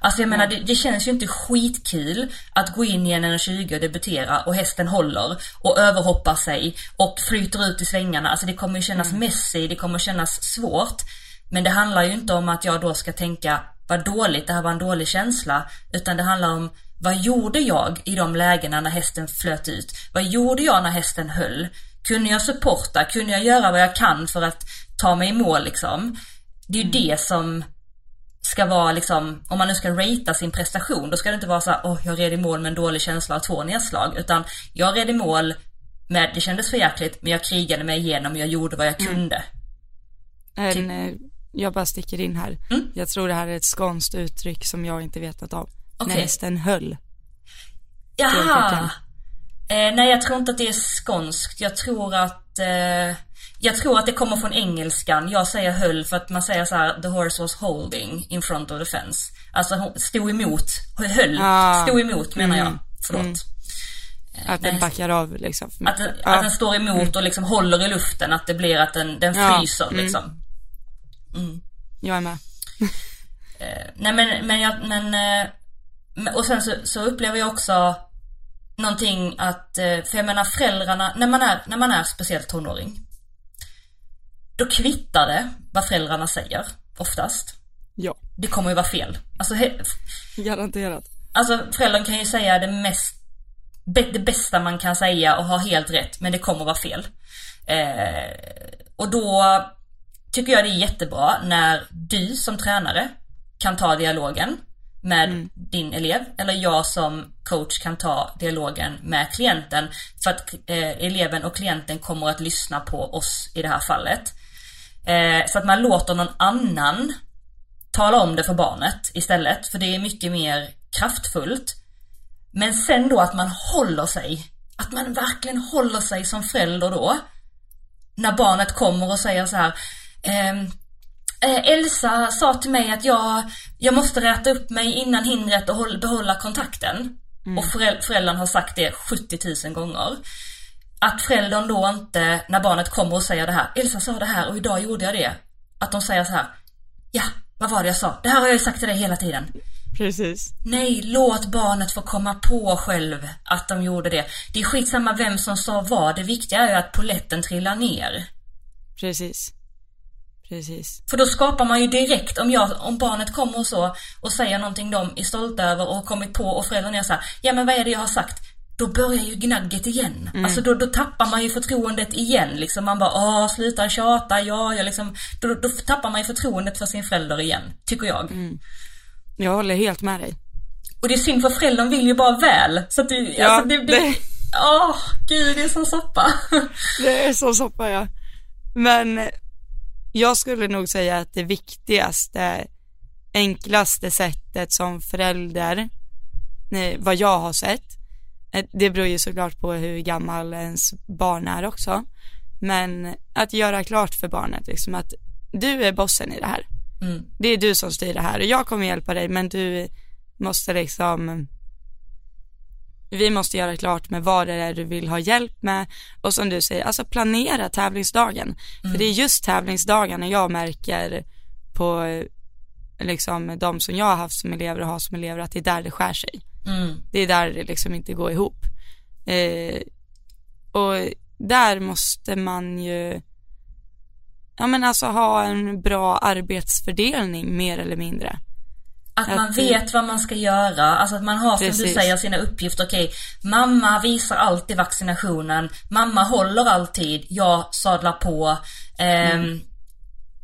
Alltså jag menar det, det känns ju inte skitkul att gå in i en 1,20 och debutera och hästen håller och överhoppar sig och flyter ut i svängarna. Alltså det kommer ju kännas messy, det kommer kännas svårt. Men det handlar ju inte om att jag då ska tänka vad dåligt, det här var en dålig känsla. Utan det handlar om vad gjorde jag i de lägena när hästen flöt ut? Vad gjorde jag när hästen höll? Kunde jag supporta? Kunde jag göra vad jag kan för att ta mig i mål liksom? Det är ju det som ska vara liksom, om man nu ska ratea sin prestation, då ska det inte vara så åh jag red i mål med en dålig känsla av två nedslag. Utan jag red i mål med, det kändes för jäkligt, men jag krigade mig igenom jag gjorde vad jag kunde. En, eh, jag bara sticker in här. Mm. Jag tror det här är ett skånskt uttryck som jag inte vet något av. Okej. När hästen höll. Jaha! Eh, nej jag tror inte att det är skånskt. Jag tror att eh, Jag tror att det kommer från engelskan. Jag säger höll för att man säger så här: the horse was holding in front of the fence. Alltså hon stod emot, höll, Ah. stod emot menar jag. Mm. Förlåt. Mm. Att den backar av liksom. Att, den, Ja. att den står emot och liksom håller i luften, att det blir att den, den Ja, fryser mm. liksom. Jag är med. Eh, nej men, men jag, men, eh, men- och sen så, så upplever jag också någonting att, eh, för jag menar föräldrarna, när man är, när man är speciellt tonåring. Då kvittar det vad föräldrarna säger, oftast. Ja, Det kommer ju vara fel. Alltså, garanterat. alltså föräldern kan ju säga det mest, det bästa man kan säga och ha helt rätt, men det kommer vara fel. Eh, och då tycker jag det är jättebra när du som tränare kan ta dialogen med din elev eller jag som coach kan ta dialogen med klienten för att eh, eleven och klienten kommer att lyssna på oss i det här fallet. Eh, så att man låter någon annan tala om det för barnet istället för det är mycket mer kraftfullt. Men sen då att man håller sig, att man verkligen håller sig som förälder då när barnet kommer och säger så här eh, Elsa sa till mig att jag, jag måste räta upp mig innan hindret och håll, behålla kontakten. Och föräl- föräldern har sagt det 70 000 gånger. Att föräldern då inte, när barnet kommer och säger det här, Elsa sa det här och idag gjorde jag det. Att de säger så här, ja, vad var det jag sa? Det här har jag ju sagt till dig hela tiden. Precis. Nej, låt barnet få komma på själv att de gjorde det. Det är skitsamma vem som sa vad, det viktiga är ju att poletten trillar ner. Precis. Precis. För då skapar man ju direkt, om, jag, om barnet kommer och så och säger någonting de är stolta över och har kommit på och föräldrarna är så här, ja men vad är det jag har sagt? då börjar ju gnagget igen. Mm. Alltså då, då tappar man ju förtroendet igen liksom. Man bara åh, sluta tjata, ja, jag liksom. Då, då tappar man ju förtroendet för sin förälder igen, tycker jag. Mm. Jag håller helt med dig. Och det är synd för föräldern vill ju bara väl. Så att det, Ja, alltså det, det, det- Åh, gud det är som soppa. Det är så soppa ja. Men jag skulle nog säga att det viktigaste, enklaste sättet som förälder, nej, vad jag har sett, eh, det beror ju såklart på hur gammal ens barn är också, men att göra klart för barnet liksom att du är bossen i det här. Mm. Det är du som styr det här och jag kommer hjälpa dig men du måste liksom vi måste göra klart med vad det är du vill ha hjälp med och som du säger, alltså planera tävlingsdagen. För det är just tävlingsdagarna jag märker på liksom de som jag har haft som elever och har som elever att det är där det skär sig. Mm. Det är där det liksom inte går ihop. Eh, och där måste man ju ja men alltså ha en bra arbetsfördelning mer eller mindre. Att man Att- vet vad man ska göra, alltså att man har som du säger sina uppgifter. Okej, mamma visar alltid vaccinationen, mamma håller alltid, jag sadlar på. Ehm,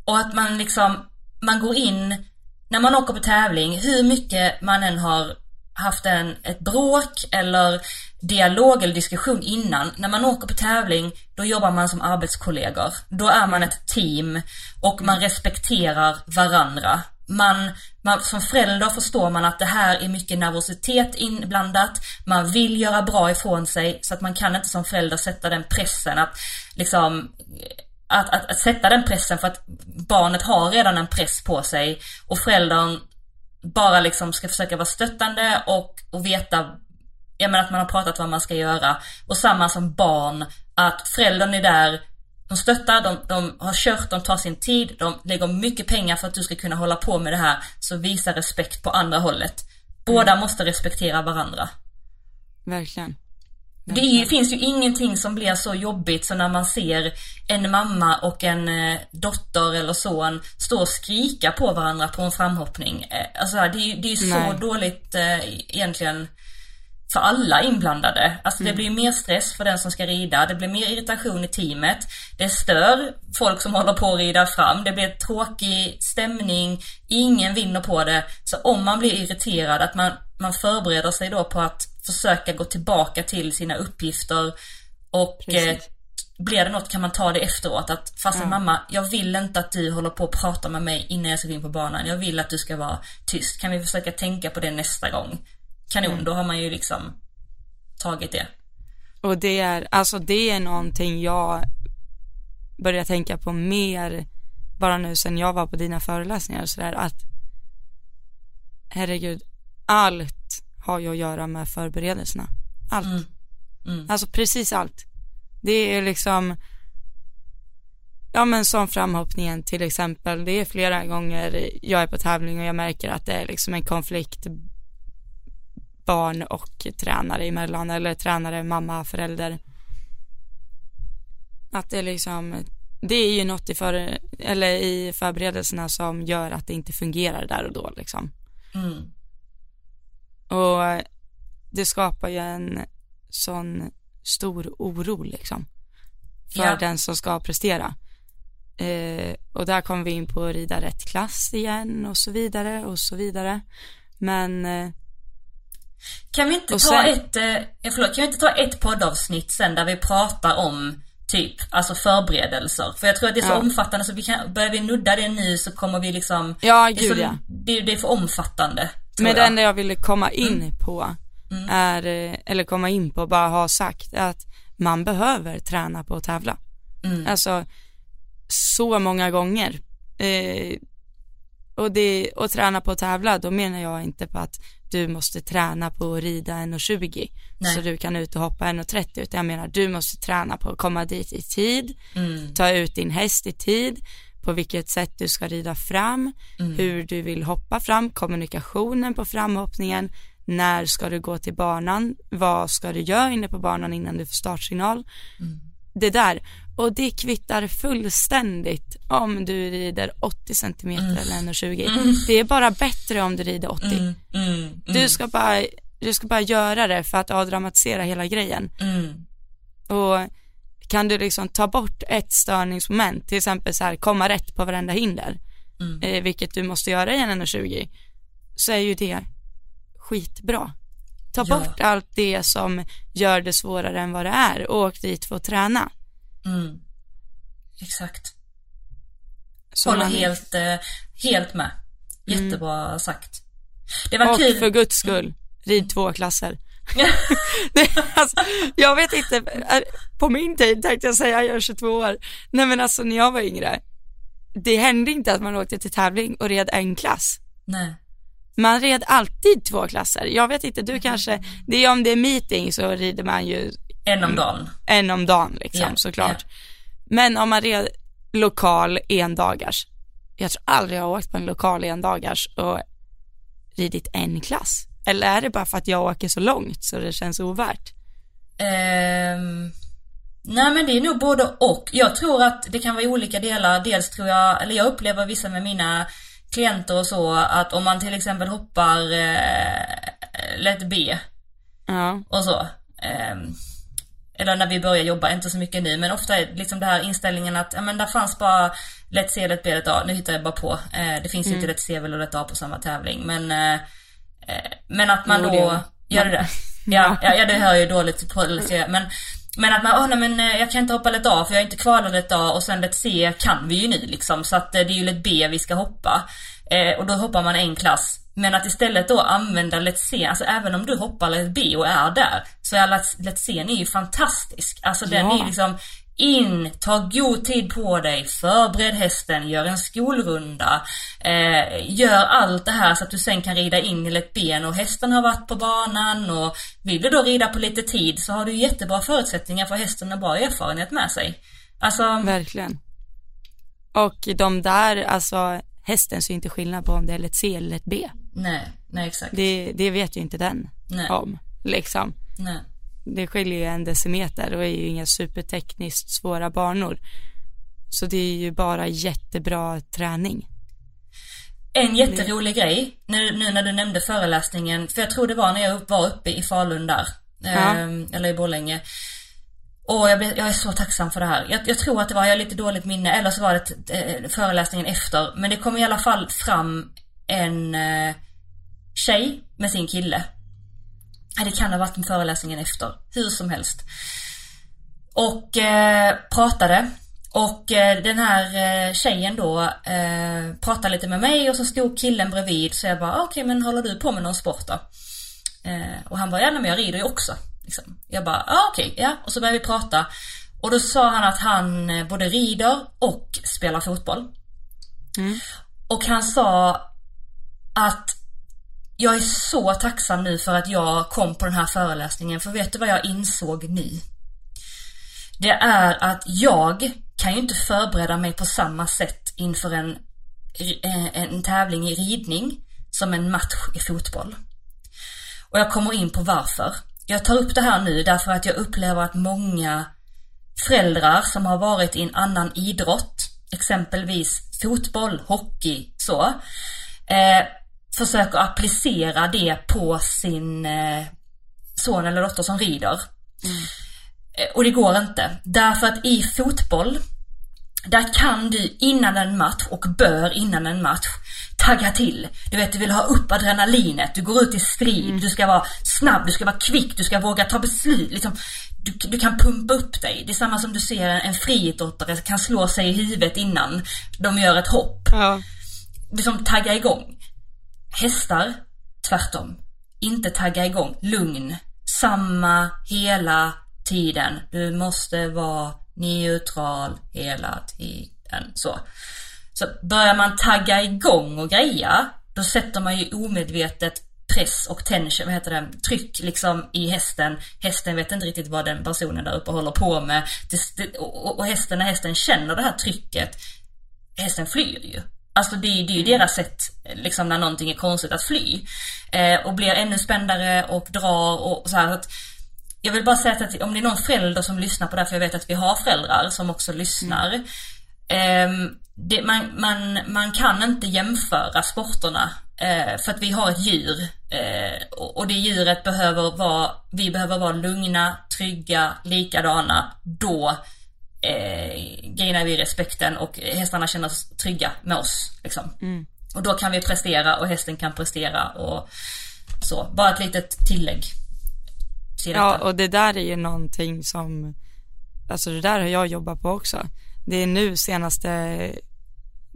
Och att man liksom, man går in, när man åker på tävling, hur mycket man än har haft en, ett bråk eller dialog eller diskussion innan. När man åker på tävling, då jobbar man som arbetskollegor. Då är man ett team och man respekterar varandra. Man, man, som förälder förstår man att det här är mycket nervositet inblandat. Man vill göra bra ifrån sig så att man kan inte som förälder sätta den pressen att liksom att, att, att sätta den pressen för att barnet har redan en press på sig och föräldern bara liksom ska försöka vara stöttande och, och veta Ja men att man har pratat vad man ska göra. Och samma som barn, att föräldern är där, de stöttar, de, de har kört, de tar sin tid, de lägger mycket pengar för att du ska kunna hålla på med det här. Så visa respekt på andra hållet. Båda måste respektera varandra. Verkligen. Det är, finns ju ingenting som blir så jobbigt som när man ser en mamma och en eh, dotter eller son stå och skrika på varandra på en framhoppning. Eh, alltså det är ju det är ju så Nej. dåligt eh, egentligen för alla inblandade. Alltså Mm. det blir ju mer stress för den som ska rida, det blir mer irritation i teamet. Det stör folk som håller på att rida fram, det blir tråkig stämning, ingen vinner på det. Så om man blir irriterad, att man, man förbereder sig då på att försöka gå tillbaka till sina uppgifter och eh, blir det något kan man ta det efteråt att fastän mamma, jag vill inte att du håller på och pratar med mig innan jag ska gå in på banan. Jag vill att du ska vara tyst. Kan vi försöka tänka på det nästa gång? Kanon, då har man ju liksom tagit det. Och det är, alltså det är någonting jag börjar tänka på mer bara nu sen jag var på dina föreläsningar och sådär att herregud, allt har ju att göra med förberedelserna. Allt. Mm. Mm. Alltså precis allt. Det är liksom Ja men som framhoppningen till exempel, det är flera gånger jag är på tävling och jag märker att det är liksom en konflikt barn och tränare emellan eller tränare, mamma, förälder. Att det är liksom, det är ju något i, för, eller i förberedelserna som gör att det inte fungerar där och då liksom. Mm. Och det skapar ju en sån stor oro liksom. För Ja. den som ska prestera. Eh, och där kommer vi in på att rida rätt klass igen och så vidare och så vidare. Men eh, Kan vi inte Och ta sen- ett, eh, förlåt, kan vi inte ta ett poddavsnitt sen där vi pratar om typ, alltså förberedelser? För jag tror att det är så Ja. omfattande så vi kan, börjar vi nudda det nu så kommer vi liksom ja, det, är så, gud ja. det, det är för omfattande. Men det jag. enda jag ville komma in Mm. på är, eh, eller komma in på, bara ha sagt att man behöver träna på att tävla. Mm. Alltså så många gånger. Eh, och, det, och träna på att tävla, då menar jag inte på att du måste träna på att rida 1,20 Nej. så du kan ut och hoppa 1,30 utan jag menar du måste träna på att komma dit i tid, Mm. ta ut din häst i tid, på vilket sätt du ska rida fram, Mm. hur du vill hoppa fram, kommunikationen på framhoppningen, när ska du gå till banan, vad ska du göra inne på banan innan du får startsignal. Mm. Det där, och det kvittar fullständigt om du rider 80 centimeter eller 1,20. Det är bara bättre om du rider 80. Mm. Mm. Du ska bara du ska bara göra det för att avdramatisera hela grejen. Mm. Och kan du liksom ta bort ett störningsmoment, till exempel så här komma rätt på varenda hinder, Mm. eh, vilket du måste göra i en 1,20, så är ju det skitbra. Ta Ja. bort allt det som gör det svårare än vad det är och åk dit för att träna. Mm. Exakt. Så Håller man- helt, eh, helt med. Jättebra sagt. Det var Och kul. för guds skull, rid två klasser. alltså, jag vet inte, på min tid tänkte jag säga, jag är 22 år. Nej men alltså när jag var yngre, det hände inte att man åkte till tävling och red en klass. Nej. Man red alltid två klasser. Jag vet inte, du kanske, det är om det är meeting så rider man ju En om dagen. en om dagen liksom Ja, såklart. Men om man red lokal endagars, jag tror aldrig jag har åkt på en lokal endagars och ridit en klass. Eller är det bara för att jag åker så långt så det känns ovärt? Ehm, nej men det är nog både och. Jag tror att det kan vara olika delar. Dels tror jag, eller jag upplever vissa med mina klienter och så, att om man till exempel hoppar eh, lätt B Ja, och så. ehm, eller när vi börjar jobba, inte så mycket nu, men ofta är liksom det här inställningen att, ja men där fanns bara lätt C, lätt B, lätt A. Nu hittar jag bara på. Eh, det finns ju inte lätt C eller lätt A på samma tävling, men eh, eh, men att man Jo, då, det gör det det? Ja, ja, ja, det hör ju dåligt på lätt C, men men att man, åh nej men eh, jag kan inte hoppa lätt A för jag är inte kvalat lätt A och sen lätt C kan vi ju nu liksom så att eh, det är ju lätt B vi ska hoppa. Eh, och då hoppar man en klass. Men att istället då använda lätt C, alltså även om du hoppar lätt B och är där, så är lätt, lätt C är ju fantastisk. Alltså den Ja. är liksom in, ta god tid på dig, förbered hästen, gör en skolrunda, eh, gör allt det här så att du sen kan rida in i lätt ben och hästen har varit på banan och vill du då rida på lite tid så har du jättebra förutsättningar för hästen har bra erfarenhet med sig. Alltså, verkligen. Och de där, alltså hästen ser inte skillnad på om det är ett C eller ett B. nej, nej exakt. Det, det vet ju inte den Nej. om, liksom. Nej. Det skiljer ju en decimeter och är ju inga supertekniskt svåra banor. Så det är ju bara jättebra träning. En jätterolig grej, nu, nu när du nämnde föreläsningen, för jag tror det var när jag var uppe i Falun där, Ja. ehm, eller i Borlänge. Och jag, blev, jag är så tacksam för det här. Jag, jag tror att det var, jag har lite dåligt minne, eller så var det föreläsningen efter. Men det kom i alla fall fram en eh, tjej med sin kille. Det kan ha varit en föreläsningen efter, hur som helst. Och eh, pratade. Och eh, den här eh, tjejen då eh, pratade lite med mig och så stod killen bredvid så jag bara, "Ah, okej men håller du på med någon sport då? Eh, och han bara, ja men jag rider ju också. Liksom. Jag bara, ah, okej, ja. Och så började vi prata. Och då sa han att han eh, både rider och spelar fotboll. Och han sa att jag är så tacksam nu för att jag kom på den här föreläsningen för vet du vad jag insåg nu? Det är att jag kan ju inte förbereda mig på samma sätt inför en, eh, en, tävling i ridning som en match i fotboll. Och jag kommer in på varför. Jag tar upp det här nu därför att jag upplever att många föräldrar som har varit i en annan idrott, exempelvis fotboll, hockey, så, eh, försöker applicera det på sin eh, son eller dotter som rider. Eh, Och det går inte. Därför att i fotboll, där kan du innan en match och bör innan en match tagga till. Du vet, du vill ha upp adrenalinet, du går ut i strid, du ska vara snabb, du ska vara kvick, du ska våga ta beslut. Liksom, du, du kan pumpa upp dig. Det är samma som du ser en, en friidrottare kan slå sig i huvudet innan de gör ett hopp Ja. liksom tagga igång. Hästar, tvärtom. Inte tagga igång. Lugn. Samma hela tiden. Du måste vara neutral hela tiden. Så. Så börjar man tagga igång och greja, då sätter man ju omedvetet press och tension, vad heter det, tryck liksom i hästen. Hästen vet inte riktigt vad den personen där uppe håller på med. Det, det, och, och hästen, när hästen känner det här trycket, hästen flyr ju. Alltså det, det är ju deras sätt, liksom när någonting är konstigt, att fly. Eh, och blir ännu spändare och drar och så här. Att jag vill bara säga att om det är någon förälder som lyssnar på det här, för jag vet att vi har föräldrar som också lyssnar. ehm, det, man, man, man kan inte jämföra sporterna eh, för att vi har ett djur eh, och, och det djuret behöver vara, vi behöver vara lugna, trygga, likadana. Då eh, gainar vi respekten och hästarna känner sig trygga med oss. Liksom. Och då kan vi prestera och hästen kan prestera och så. Bara ett litet tillägg till. Ja, och det där är ju någonting som, alltså det där har jag jobbat på också. Det är nu senaste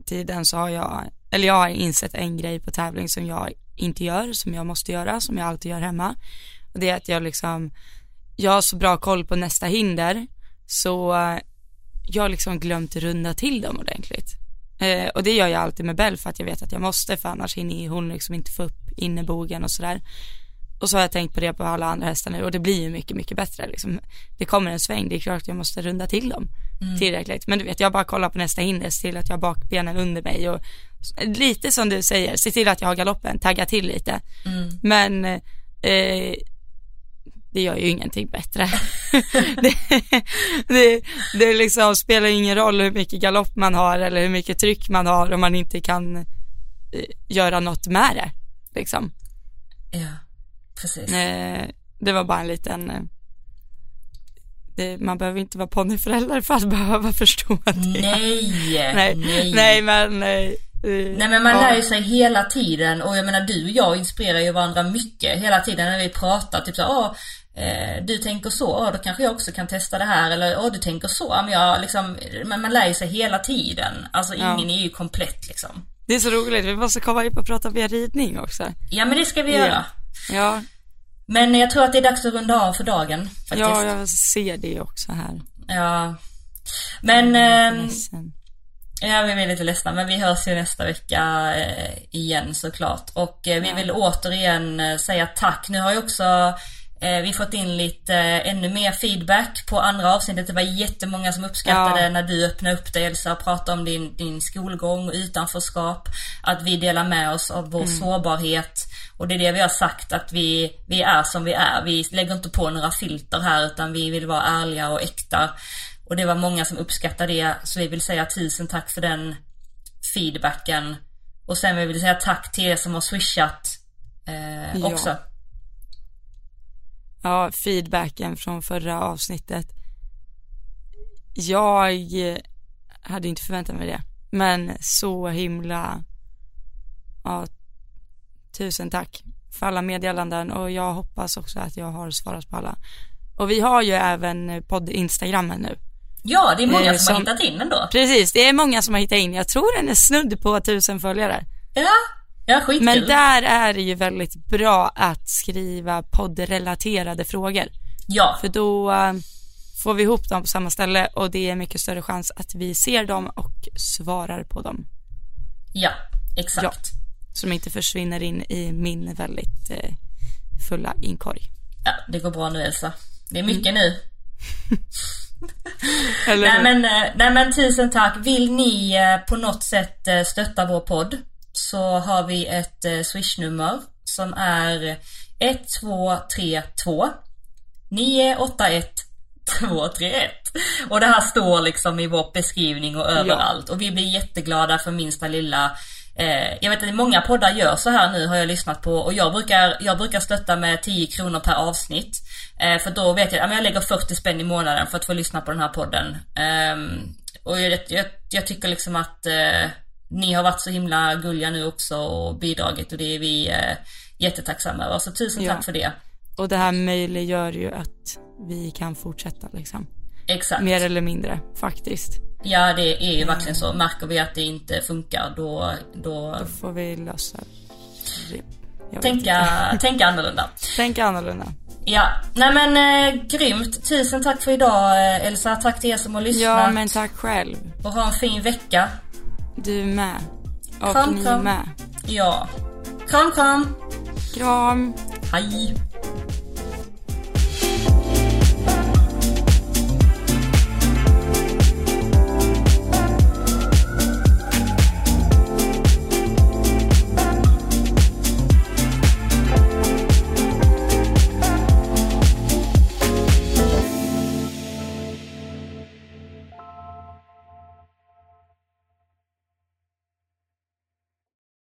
tiden så har jag, eller jag har insett en grej på tävling som jag inte gör, som jag måste göra, som jag alltid gör hemma. Och det är att jag liksom, jag har så bra koll på nästa hinder, så jag har liksom glömt runda till dem ordentligt. Eh, och det gör jag alltid med Bell för att jag vet att jag måste, för annars hinner hon liksom inte få upp innebogen och sådär. Och så har jag tänkt på det på alla andra hästar nu och det blir ju mycket, mycket bättre liksom. Det kommer en sväng, det är klart att jag måste runda till dem tillräckligt. Men du vet, jag bara kollar på nästa hinder, se till att jag har bakbenen under mig och lite som du säger, se till att jag har galoppen, tagga till lite. Men eh, det gör ju ingenting bättre. det, det, det liksom spelar ingen roll hur mycket galopp man har eller hur mycket tryck man har om man inte kan eh, göra något med det. Liksom. Ja, precis. Eh, det var bara en liten eh, det, man behöver inte vara ponnyförälder för att behöva förstå det. Nej, nej, nej. nej men eh, Nej men man ja. lär ju sig hela tiden och jag menar du och jag inspirerar ju varandra mycket hela tiden när vi pratar. Typ så åh, eh, du tänker så, då kanske jag också kan testa det här eller åh du tänker så. Ja, Men jag liksom, men man lär ju sig hela tiden. Alltså Ja. ingen är ju komplett liksom. Det är så roligt, vi måste komma upp och prata mer ridning också. Ja men det ska vi Ja. göra. Ja, Men jag tror att det är dags att runda av för dagen faktiskt. ja jag ser det också här. Ja. Men, ehm. Ja, vi är lite ledsna men vi hörs ju nästa vecka eh, igen såklart. Och eh, vi Ja. vill återigen eh, säga tack. Nu har ju också eh, vi fått in lite eh, ännu mer feedback på andra avsnittet. Det var jättemånga som uppskattade Ja. när du öppnade upp dig Elsa och pratade om din, din skolgång och utanförskap. Att vi delar med oss av vår sårbarhet. Och det är det vi har sagt att vi, vi är som vi är. Vi lägger inte på några filter här utan vi vill vara ärliga och äkta. Och det var många som uppskattade det, så vi vill säga tusen tack för den feedbacken. Och sen vill vi säga tack till er som har swishat eh, Ja. också. Ja, feedbacken från förra avsnittet. Jag hade inte förväntat mig det. Men så himla, ja, tusen tack för alla meddelanden och jag hoppas också att jag har svarat på alla. Och vi har ju även podd-instagrammen nu. Ja, det är många Eh, som, har som- hittat in den då. Precis, det är många som har hittat in. Jag tror den är snudd på tusen följare. Ja, ja skitkul. Men där är det ju väldigt bra att skriva poddrelaterade frågor. Ja, För då eh, får vi ihop dem på samma ställe och det är mycket större chans att vi ser dem och svarar på dem. ja, exakt. Så de inte försvinner in i min väldigt eh, fulla inkorg. Ja, det går bra nu Elsa. Det är mycket nu. Eller Nej men, eh, nej men tusen tack. Vill ni eh, på något sätt stötta vår podd så har vi ett eh, swishnummer som är 1232 981 231. Och det här står liksom i vår beskrivning och överallt. Och vi blir jätteglada för minsta lilla Eh, jag vet att många poddar gör så här nu har jag lyssnat på och jag brukar, jag brukar stötta med 10 kronor per avsnitt. Eh, för då vet jag, ja, men jag lägger 40 spänn i månaden för att få lyssna på den här podden. Ehm, och jag, jag, jag tycker liksom att eh, ni har varit så himla gulliga nu också och bidragit och det är vi eh, jättetacksamma över. Så tusen Ja. tack för det. Och det här möjliggör ju att vi kan fortsätta liksom. Exakt. Mer eller mindre faktiskt. Ja det är ju verkligen så. Märker vi att det inte funkar då, då Då får vi lösa det. Tänka, tänka annorlunda. Tänka annorlunda. Ja, nej men eh, grymt. Tusen tack för idag eh, Elsa. Tack till er som har lyssnat. Ja men tack själv. Och ha en fin vecka. Du med. Och Kram, ni kram. med. Ja. Kram kram. Kram. Hej.